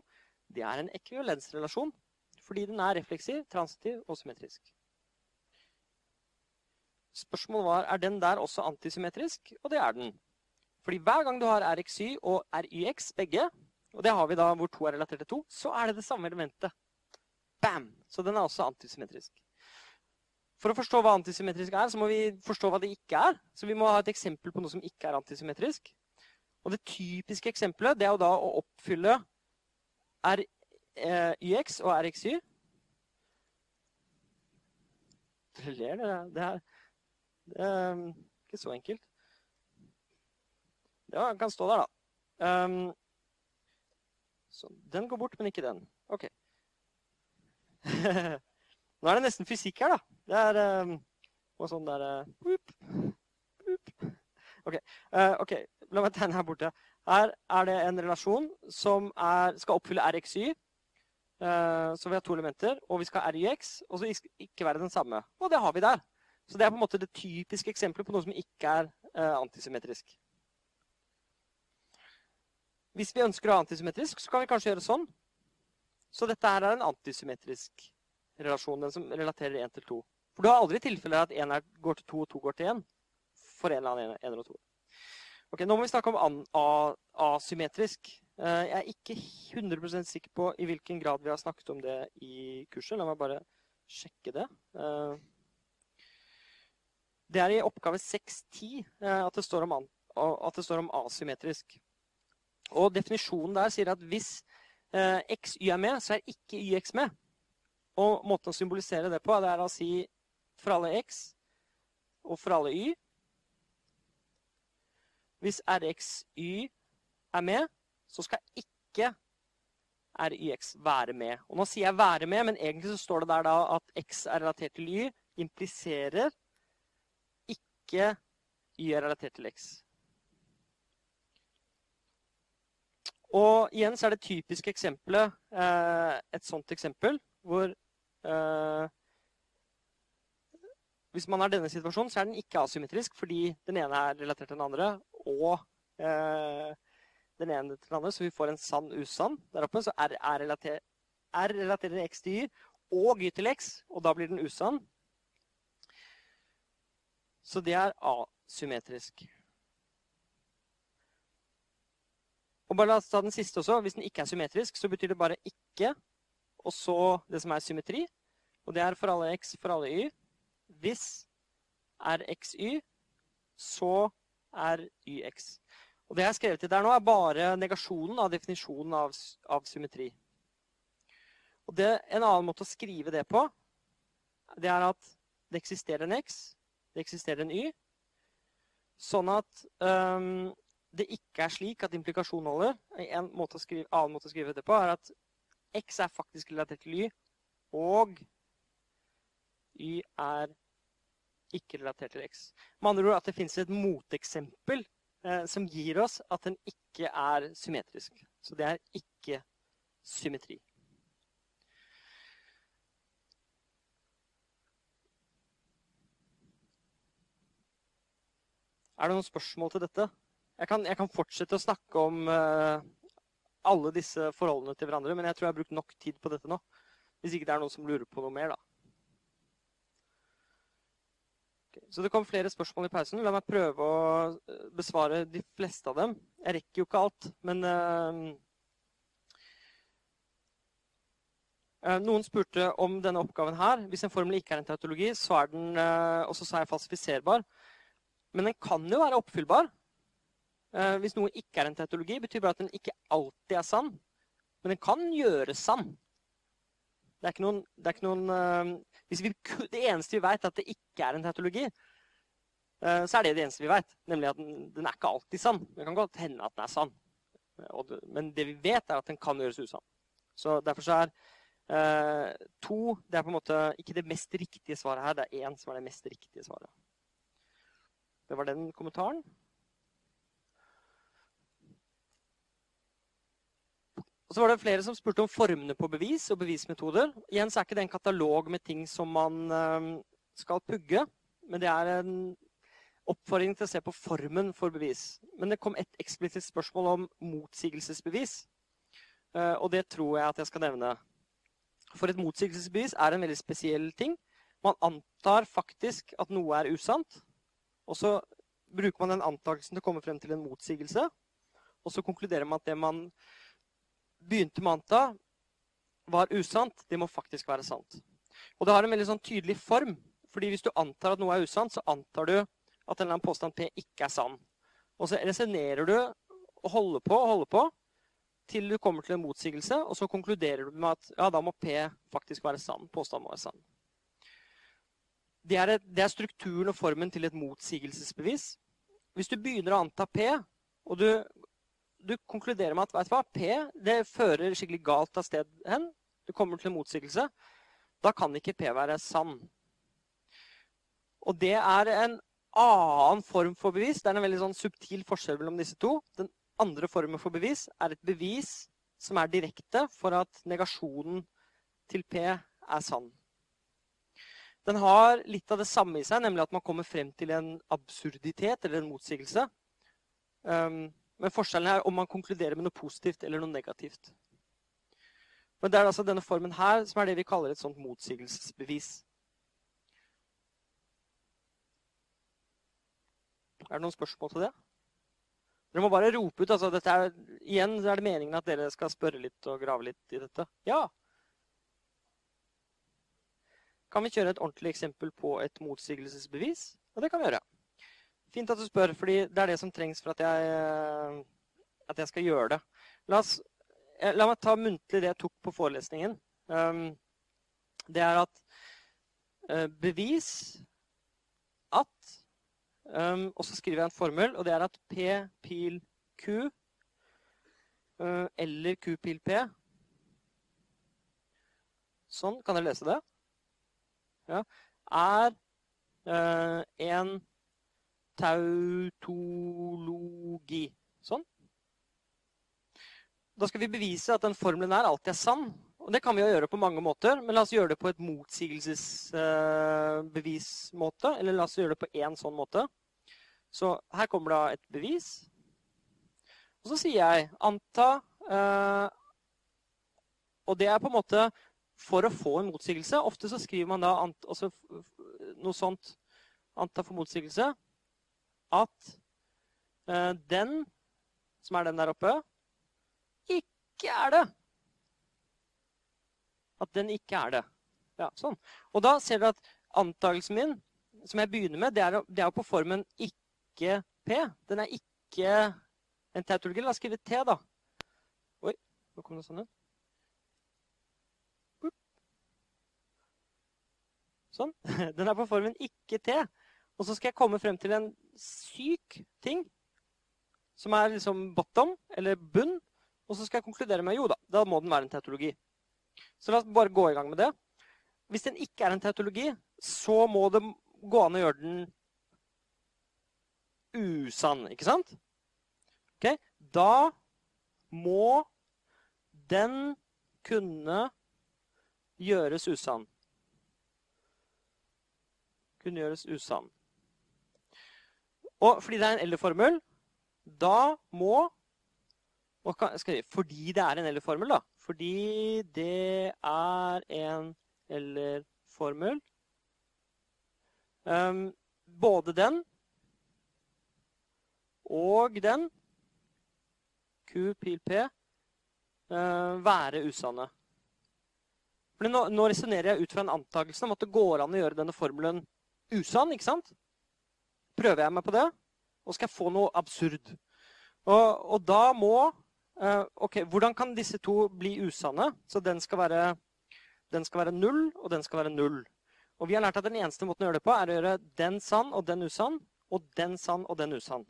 det er en ekvivalensrelasjon. Fordi den er refleksiv, transitiv og symmetrisk. Spørsmålet var er den der også antisymmetrisk, og det er den. Fordi hver gang du har RXY og RYX begge, og det har vi da hvor 2 er relatert til 2, så er det det samme elementet. Bam! Så den er også antisymmetrisk. For å forstå hva antisymmetrisk er, så må vi forstå hva det ikke er. Så vi må ha et eksempel på noe som ikke er antisymmetrisk. Og det typiske eksempelet det er jo da å oppfylle RYX og RXY. Dere ler, dere. Det er, det er ikke så enkelt. Ja, den kan stå der, da. Um, så den går bort, men ikke den. OK. Nå er det nesten fysikk her, da. Det er um, og sånn derre uh, OK. Uh, ok, La meg tegne her borte. Her er det en relasjon som er, skal oppfylle RXY. Uh, så vi har to elementer. Og vi skal ha RYX, og så ikke være den samme. Og det har vi der. Så det er på en måte det typiske eksempelet på noe som ikke er uh, antisymmetrisk. Hvis vi ønsker å ha antisymmetrisk, så kan vi kanskje gjøre sånn. Så dette her er en antisymmetrisk relasjon, den som relaterer 1 til 2. For du har aldri tilfeller at 1 går til 2 og 2 går til 1 for en eller annen 1 og 2. Ok, Nå må vi snakke om asymmetrisk. Eh, jeg er ikke 100% sikker på i hvilken grad vi har snakket om det i kurset. La meg bare sjekke det. Eh, det er i oppgave 6.10 eh, at, det står om, at asymmetrisk. Og definisjonen der sier at hvis xy er med, så er ikke yx med. Og måten å symbolisere det på, det er å si for alle x og for alle y. Hvis rxy er med, så skal ikke ryx være med. Og nå sier jeg 'være med', men egentlig så står det der da at x er relatert til y, impliserer ikke y er relatert til x. Og igjen så er det typiske eksempelet eh, et sånt eksempel hvor eh, Hvis man har denne situasjonen, så er den ikke asymmetrisk fordi den ene er relatert til den andre, og eh, den ene til den andre, så vi får en sann usann der oppe. Så R, er relater, R relaterer X til Y og Y til X, og da blir den usann. Så det er asymmetrisk. Og bare la oss ta den siste også. Hvis den ikke er symmetrisk, så betyr det bare ikke, og så det som er symmetri. Og det er for alle x, for alle y. Hvis er xy, så er yx. Og det jeg har skrevet til der nå, er bare negasjonen av definisjonen av, av symmetri. Og det, En annen måte å skrive det på, det er at det eksisterer en x, det eksisterer en y, sånn at um, det ikke er slik at implikasjon holder. En måte skrive, annen måte å skrive det på er at x er faktisk relatert til y, og y er ikke relatert til x. Med andre ord at det fins et moteksempel eh, som gir oss at den ikke er symmetrisk. Så det er ikke symmetri. Er det noen spørsmål til dette? Jeg kan, jeg kan, fortsette å snakke om eh, alle disse forholdene til hverandre, men jeg tror jeg har brukt nok tid på dette nå. Hvis ikke det er noen som lurer på noe mer, da. Okay, så det kom flere spørsmål i pausen. La meg prøve å eh, besvare de fleste av dem. Jeg rekker jo ikke alt, men uh, Noen spurte om denne oppgaven her. Hvis en formel ikke er en tautologi, så er den og så er falsifiserbar. Men den kan jo være oppfyllbar. Hvis noe ikke er en teatologi, betyr bare at den ikke alltid er sann. Men den kan gjøres sann. Det er ikke noen, er ikke noen uh, vi, Det eneste vi vet, er at det ikke er en teatologi, uh, så er det det eneste vi vet. Nemlig at den, den, er ikke alltid sann. Det kan godt hende at den er sann. Det, men det vi vet, er at den kan gjøres usann. Så derfor så er uh, to det er på en måte ikke det mest riktige svaret her. Det er én som er det mest riktige svaret. Det var den kommentaren. Og så var det flere som spurte om formene på bevis og bevismetoder. Igjen så er ikke det en katalog med ting som man ehm, skal pugge, men det er en oppfordring til å se på formen for bevis. Men det kom et eksplisitt spørsmål om motsigelsesbevis. Eh, og det tror jeg at jeg skal nevne. For et motsigelsesbevis er en veldig spesiell ting. Man antar faktisk at noe er usant, og så bruker man den antakelsen til å komme frem til en motsigelse. Og så konkluderer man at det man begynte med å anta, var usant. Det må faktisk være sant. Og det har en veldig sånn tydelig form. fordi hvis du antar at noe er usant, så antar du at en eller annen påstand P ikke er sann. Og så resonnerer du og holder på og holder på til du kommer til en motsigelse, og så konkluderer du med at ja, da må P faktisk være sann. Påstanden må være sann. Det er, et, det er, strukturen og formen til et motsigelsesbevis. Hvis du begynner å anta P, og du, du konkluderer med at vet du hva, P det fører skikkelig galt av sted hen, du kommer til en motsigelse, da kan ikke P være sann. Og det er en annen form for bevis. Det er en veldig sånn subtil forskjell mellom disse to. Den andre formen for bevis er et bevis som er direkte for at negasjonen til P er sann. Den har litt av det samme i seg, nemlig at man kommer frem til en absurditet eller en motsigelse. Um, men forskjellen er om man konkluderer med noe positivt eller noe negativt. Men det er altså denne formen her som er det vi kaller et sånt motsigelsesbevis. Er det noen spørsmål til det? Dere må bare rope ut. altså er, Igjen er det meningen at dere skal spørre litt og grave litt i dette. Ja! Kan vi kjøre et ordentlig eksempel på et motsigelsesbevis? Ja, det kan vi gjøre. Fint at du spør, fordi det er det som trengs for at jeg, at jeg skal gjøre det. La, oss, eh, la, meg ta muntlig det jeg tok på forelesningen. Um, det er at uh, bevis at Um, og så skriver jeg en formel, og det er at P pil Q eller Q pil P Sånn. Kan dere lese det? Ja. Er en tautologi. Sånn. Da skal vi bevise at den formelen her alltid er sann. Og Det kan vi jo gjøre på mange måter, men la oss gjøre det på et motsigelsesbevismåte. Eller la oss gjøre det på én sånn måte. Så her kommer da et bevis. Og så sier jeg anta uh, Og det er på en måte for å få en motsigelse. Ofte så skriver man da ant, noe sånt anta for motsigelse at uh, den, som er den der oppe, ikke er det. At den ikke er det. Ja, sånn. Og da ser dere at antakelsen min, som jeg begynner med, det er, det på formen ikke P. Den er ikke en tautologi. La oss skrive T, da. Oi, nå kom det sånn ut. Sånn. Den er på formen ikke T. Og så skal jeg komme frem til en syk ting som er liksom bottom, eller bunn. Og så skal jeg konkludere med jo da, da må den være en teatologi. Så la oss bare gå i gang med det. Hvis den ikke er en teatologi, så må det gå an å gjøre den usann, ikke sant? Ok, Da må den kunne gjøres usann. Kunne gjøres usann. Og fordi det er en eller-formel, da må jeg, Fordi det er en eller-formel, da. Fordi det er en eller-formel. Um, både den og den Q, pil P uh, være usanne. Fordi nå, nå resonnerer jeg ut fra en antakelse om at det går an å gjøre denne formelen usann. ikke sant? Prøver jeg meg på det, og skal jeg få noe absurd. Og, og da må uh, Ok, hvordan kan disse to bli usanne? Så den skal, være, den skal være null, og den skal være null. Og vi har lært at den eneste måten å gjøre det på, er å gjøre den sann og den usann, og den sann og den usann.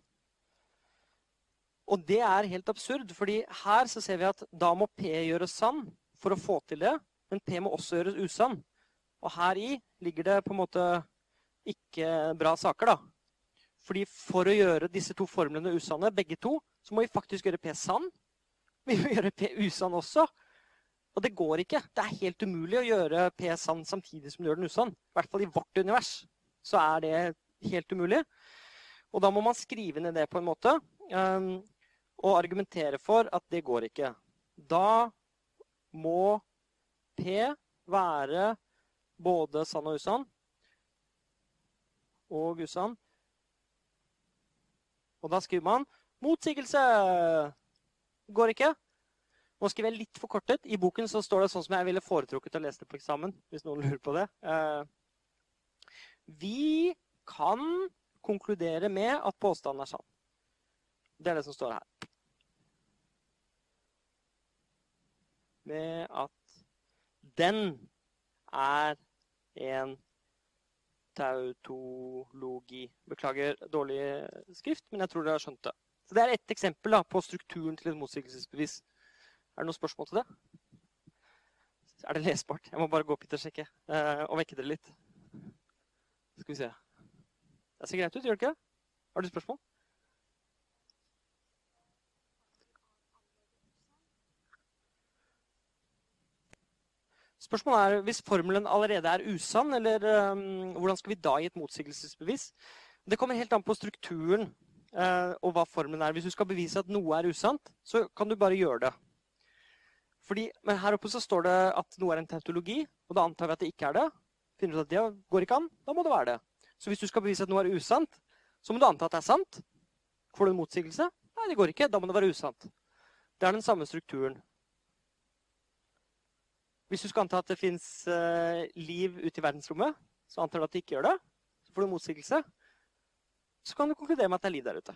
Og det er helt absurd, fordi her så ser vi at da må P gjøres sann for å få til det. Men P må også gjøres usann. Og her i ligger det på en måte ikke bra saker, da. Fordi for å gjøre disse to formlene usanne, begge to, så må vi faktisk gjøre P sann. Vi må gjøre P usann også. Og det går ikke. Det er helt umulig å gjøre P sann samtidig som du gjør den usann. I hvert fall i vårt univers så er det helt umulig. Og da må man skrive ned det på en måte. Um, og argumentere for at det går ikke. Da må P være både sann og usann. Og usann. Og da skriver man motsigelse. Går ikke. Nå skriver jeg litt forkortet. I boken så står det sånn som jeg ville foretrukket å lese det på eksamen. hvis noen lurer på det. Eh, vi kan konkludere med at påstanden er sann. Det er det som står her. Med at den er en tautologi. Beklager dårlig skrift, men jeg tror dere har skjønt det. Så Det er ett eksempel da, på strukturen til et motsigelsesbevis. Er det noen spørsmål til det? Er det lesbart? Jeg må bare gå opp hit og sjekke. Eh, og vekke dere litt. Skal vi se. Det ser greit ut, gjør det ikke? Har du spørsmål? Spørsmålet er hvis formelen allerede er usann, eller um, hvordan skal vi da gi et motsigelsesbevis? Det kommer helt an på strukturen uh, og hva formelen er. Hvis du skal bevise at noe er usant, så kan du bare gjøre det. Fordi, men her oppe så står det at noe er en tautologi, og da antar vi at det ikke er det. Finner du ut at det går ikke an, da må det være det. Så hvis du skal bevise at noe er usant, så må du anta at det er sant. Får du en motsigelse? Nei, det går ikke. Da må det være usant. Det er den samme strukturen. Hvis du skal anta at det fins uh, liv ute i verdensrommet, så antar du at det ikke gjør det. Så får du motsigelse. Så kan du konkludere med at det er liv der ute.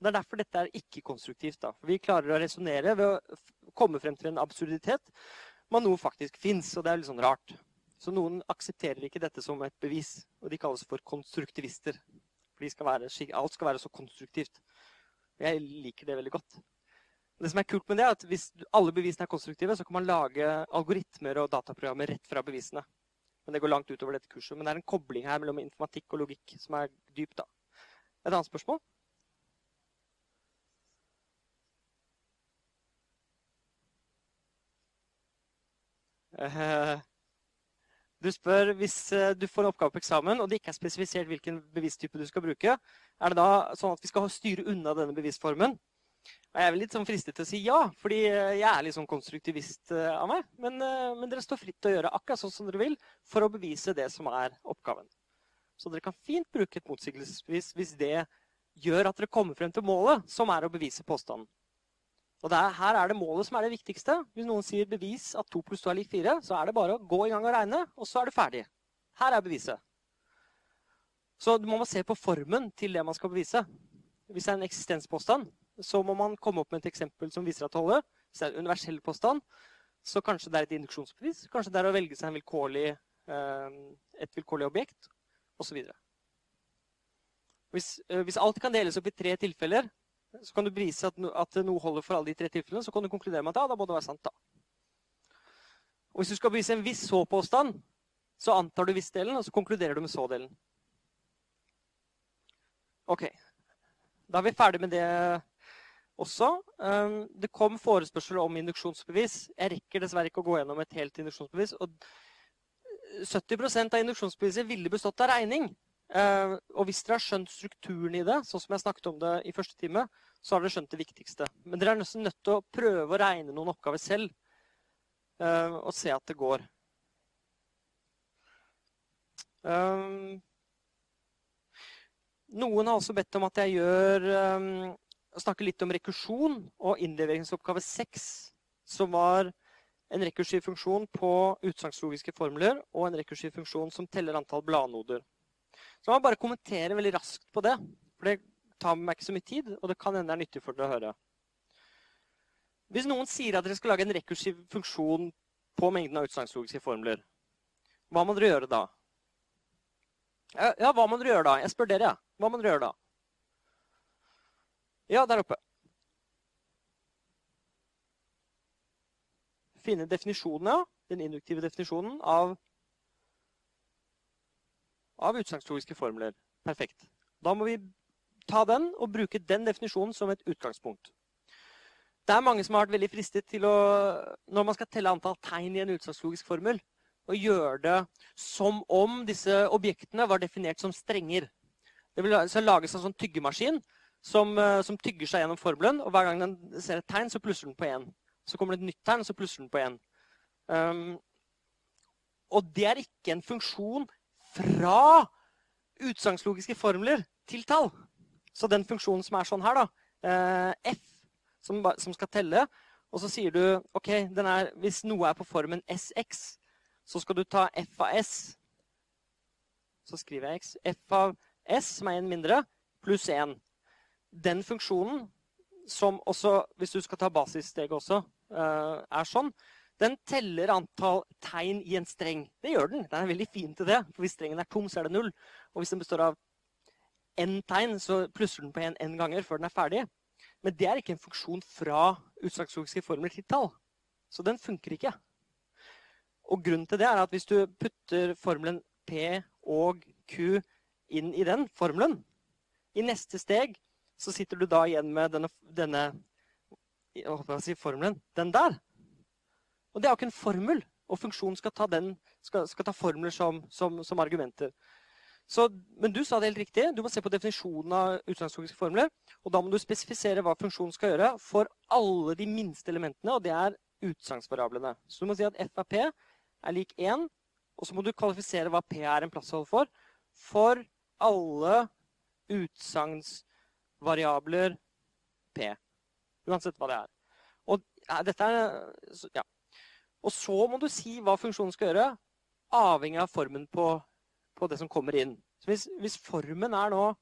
Det er derfor dette er ikke-konstruktivt. da. Vi klarer å resonnere ved å komme frem til en absurditet man noe faktisk fins. Og det er litt sånn rart. Så noen aksepterer ikke dette som et bevis, og de kalles for konstruktivister. For skal være, alt skal være så konstruktivt. Jeg liker det veldig godt. Det som er kult med det, er at Hvis alle bevisene er konstruktive, så kan man lage algoritmer og dataprogrammer rett fra bevisene. Men Det går langt utover dette kurset. Men det er en kobling her mellom informatikk og logikk som er dyp. da. Et annet spørsmål? Uh, du spør hvis eh, du får en oppgave på eksamen, og det ikke er spesifisert hvilken bevisstype du skal bruke, er det da sånn at vi skal styre unna denne bevisformen? Og jeg er litt sånn fristet til å si ja, fordi eh, jeg er litt sånn konstruktivist eh, av meg. Men, men, dere står fritt til å gjøre akkurat sånn som dere vil for å bevise det som er oppgaven. Så dere kan fint bruke et motsigelsesbevis hvis det gjør at dere kommer frem til målet, som er å bevise påstanden. Og er, Her er det målet som er det viktigste. Hvis noen sier 'bevis at 2 pluss 2 er lik 4', så er det bare å gå i gang og regne, og så er du ferdig. Her er beviset. Så man må se på formen til det man skal bevise. Hvis det er en eksistenspåstand, så må man komme opp med et eksempel som viser at det holder. Hvis det er en universell påstand, så kanskje det er et induksjonsbevis. Kanskje det er å velge seg vilkårlig, eh, et vilkårlig objekt, osv. Hvis, eh, hvis alt kan deles opp i tre tilfeller, så kan du bevise at, no, at, noe holder for alle de tre tilfellene. Så kan du konkludere med at ja, da må det være sant. da. Og Hvis du skal bevise en viss så-påstand, så antar du viss-delen, og så konkluderer du med så-delen. Ok. Da er vi ferdig med det også. Um, det kom forespørsel om induksjonsbevis. Jeg rekker dessverre ikke å gå gjennom et helt induksjonsbevis. og 70 av induksjonsbeviset ville bestått av regning. Uh, og hvis dere har skjønt strukturen i det, sånn som jeg snakket om det i første time, så har dere skjønt det viktigste. Men dere er nesten nødt til å prøve å regne noen oppgaver selv uh, og se at det går. Noen har også bedt om at jeg gjør um, snakke litt om rekursjon og innleveringsoppgave 6, som var en rekursiv funksjon på utsagnslogiske formler og en rekursiv funksjon som teller antall bladnoder. Så jeg må bare kommentere veldig raskt på det. For det tar meg ikke så mye tid, og det kan det er nyttig for dere å høre. Hvis noen sier at dere skal lage en rekursiv funksjon på mengden av utsagnslogiske formler, hva må dere gjøre da? Ja, hva må dere gjøre da? Jeg spør dere. ja. Hva må dere gjøre da? Ja, der oppe. Finne definisjonen, ja. Den induktive definisjonen av av utsagnslogiske formler. Perfekt. Da må vi ta den og bruke den definisjonen som et utgangspunkt. Det er mange som har vært veldig fristet til å, når man skal telle antall tegn i en utsagnslogisk formel, å gjøre det som om disse objektene var definert som strenger. Det vil lages en sånn tyggemaskin som, eh, som, tygger seg gjennom formelen. og Hver gang den ser et tegn, så plusser den på én. Så kommer det et nytt tegn, så plusser den på én. Um, Og det er ikke en funksjon fra utsagnslogiske formler til tall. Så den funksjonen som er sånn her, da, eh, f, som, som, skal telle, og så sier du OK, er, hvis noe er på formen sx, så skal du ta f av s. Så skriver jeg x. f av s, som er en mindre, pluss 1. Den funksjonen, som også, hvis du skal ta basissteget også, eh, er sånn, den teller antall tegn i en streng. Det gjør den. Den er veldig fin til det. For hvis strengen er tom, så er det null. Og hvis den består av n tegn, så plusser den på en n ganger før den er ferdig. Men det er ikke en funksjon fra utslagslogiske formler til tall. Så den funker ikke. Og grunnen til det er at hvis du putter formelen P og Q inn i den formelen, i neste steg så sitter du da igjen med denne, denne si, formelen. Den der. Og det er jo ikke en formel. Og funksjonen skal ta, den, skal, skal ta formler som, som, som argumenter. Så, men du sa det helt riktig. Du må se på definisjonen av utgangslogiske formler. Og da må du spesifisere hva funksjonen skal gjøre for alle de minste elementene, og det er utsagnsvariablene. Så du må si at f av p er lik 1, og så må du kvalifisere hva p er en plasshold for, for alle utsagnsvariabler p. Uansett hva det er. Og dette er ja, og så må du si hva funksjonen skal gjøre, avhengig av formen på, på det som kommer inn. Så hvis, hvis, formen er nå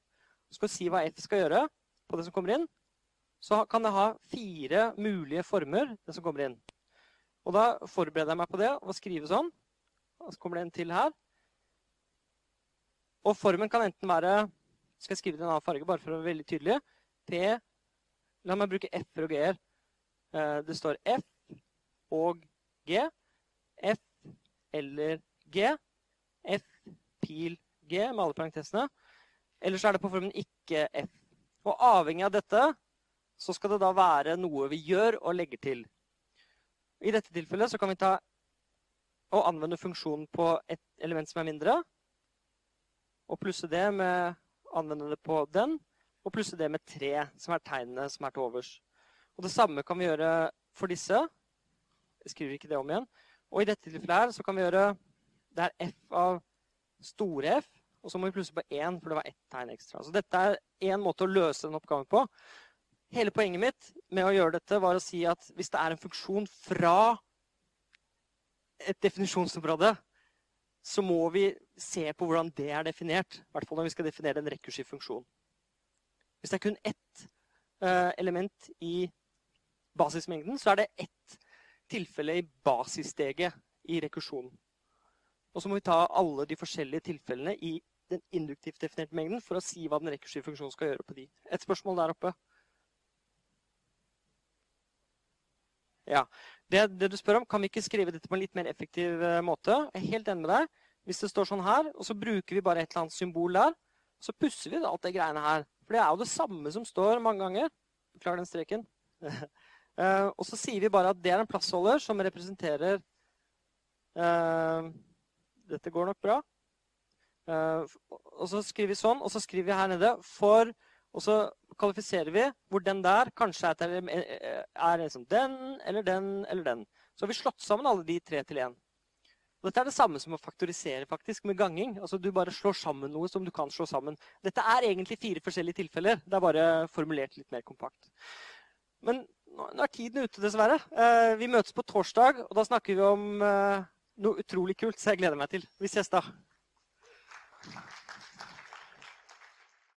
skal si hva f skal gjøre på det som kommer inn, så kan det ha fire mulige former, det som kommer inn. Og da forbereder jeg meg på det og skriver sånn. Og så kommer det en til her. Og formen kan enten være Skal jeg skrive det i en annen farge, bare for å være veldig tydelig. P La meg bruke F-er og G-er. Eh, det står F og G, F eller G, F, pil, G med alle parentesene. Eller så er det på formen ikke F. Og avhengig av dette så skal det da være noe vi gjør og legger til. I dette tilfellet så kan vi ta og anvende funksjonen på et element som er mindre. Og plusse det med anvende det på den. Og plusse det med tre, som er tegnene som er til overs. Og det samme kan vi gjøre for disse. Jeg skriver ikke det om igjen. Og i dette tilfellet her så kan vi gjøre Det er f av store F, og så må vi plusse på én, for det var ett tegn ekstra. Så dette er én måte å løse den oppgaven på. Hele poenget mitt med å gjøre dette var å si at hvis det er en funksjon fra et definisjonsområde, så må vi se på hvordan det er definert. I hvert fall når vi skal definere en rekursiv funksjon. Hvis det er kun ett uh, element i basismengden, så er det ett tilfelle i basissteget i rekursjonen. Og så må vi ta alle de forskjellige tilfellene i den induktivt definerte mengden for å si hva den rekursive funksjonen skal gjøre på de. Et spørsmål der oppe. Ja. Det, det, du spør om, kan vi ikke skrive dette på en litt mer effektiv uh, måte? Jeg er helt enig med deg. Hvis det står sånn her, og så bruker vi bare et eller annet symbol der, så pusser vi alt det greiene her. For det er jo det samme som står mange ganger. Beklager den streken. Uh, og så sier vi bare at det er en plassholder som representerer uh, Dette går nok bra. Og så skriver vi sånn, og så skriver vi her nede for Og så kvalifiserer vi hvor den der kanskje er, er liksom den eller den eller den. Så har vi slått sammen alle de tre til én. Dette er det samme som å faktorisere faktisk med ganging. Altså Du bare slår sammen noe som du kan slå sammen. Dette er egentlig fire forskjellige tilfeller. Det er bare formulert litt mer kompakt. Men nå er tiden ute, dessverre. Eh, vi møtes på torsdag, og da snakker vi om eh, noe utrolig kult, så jeg gleder meg til. Vi ses da.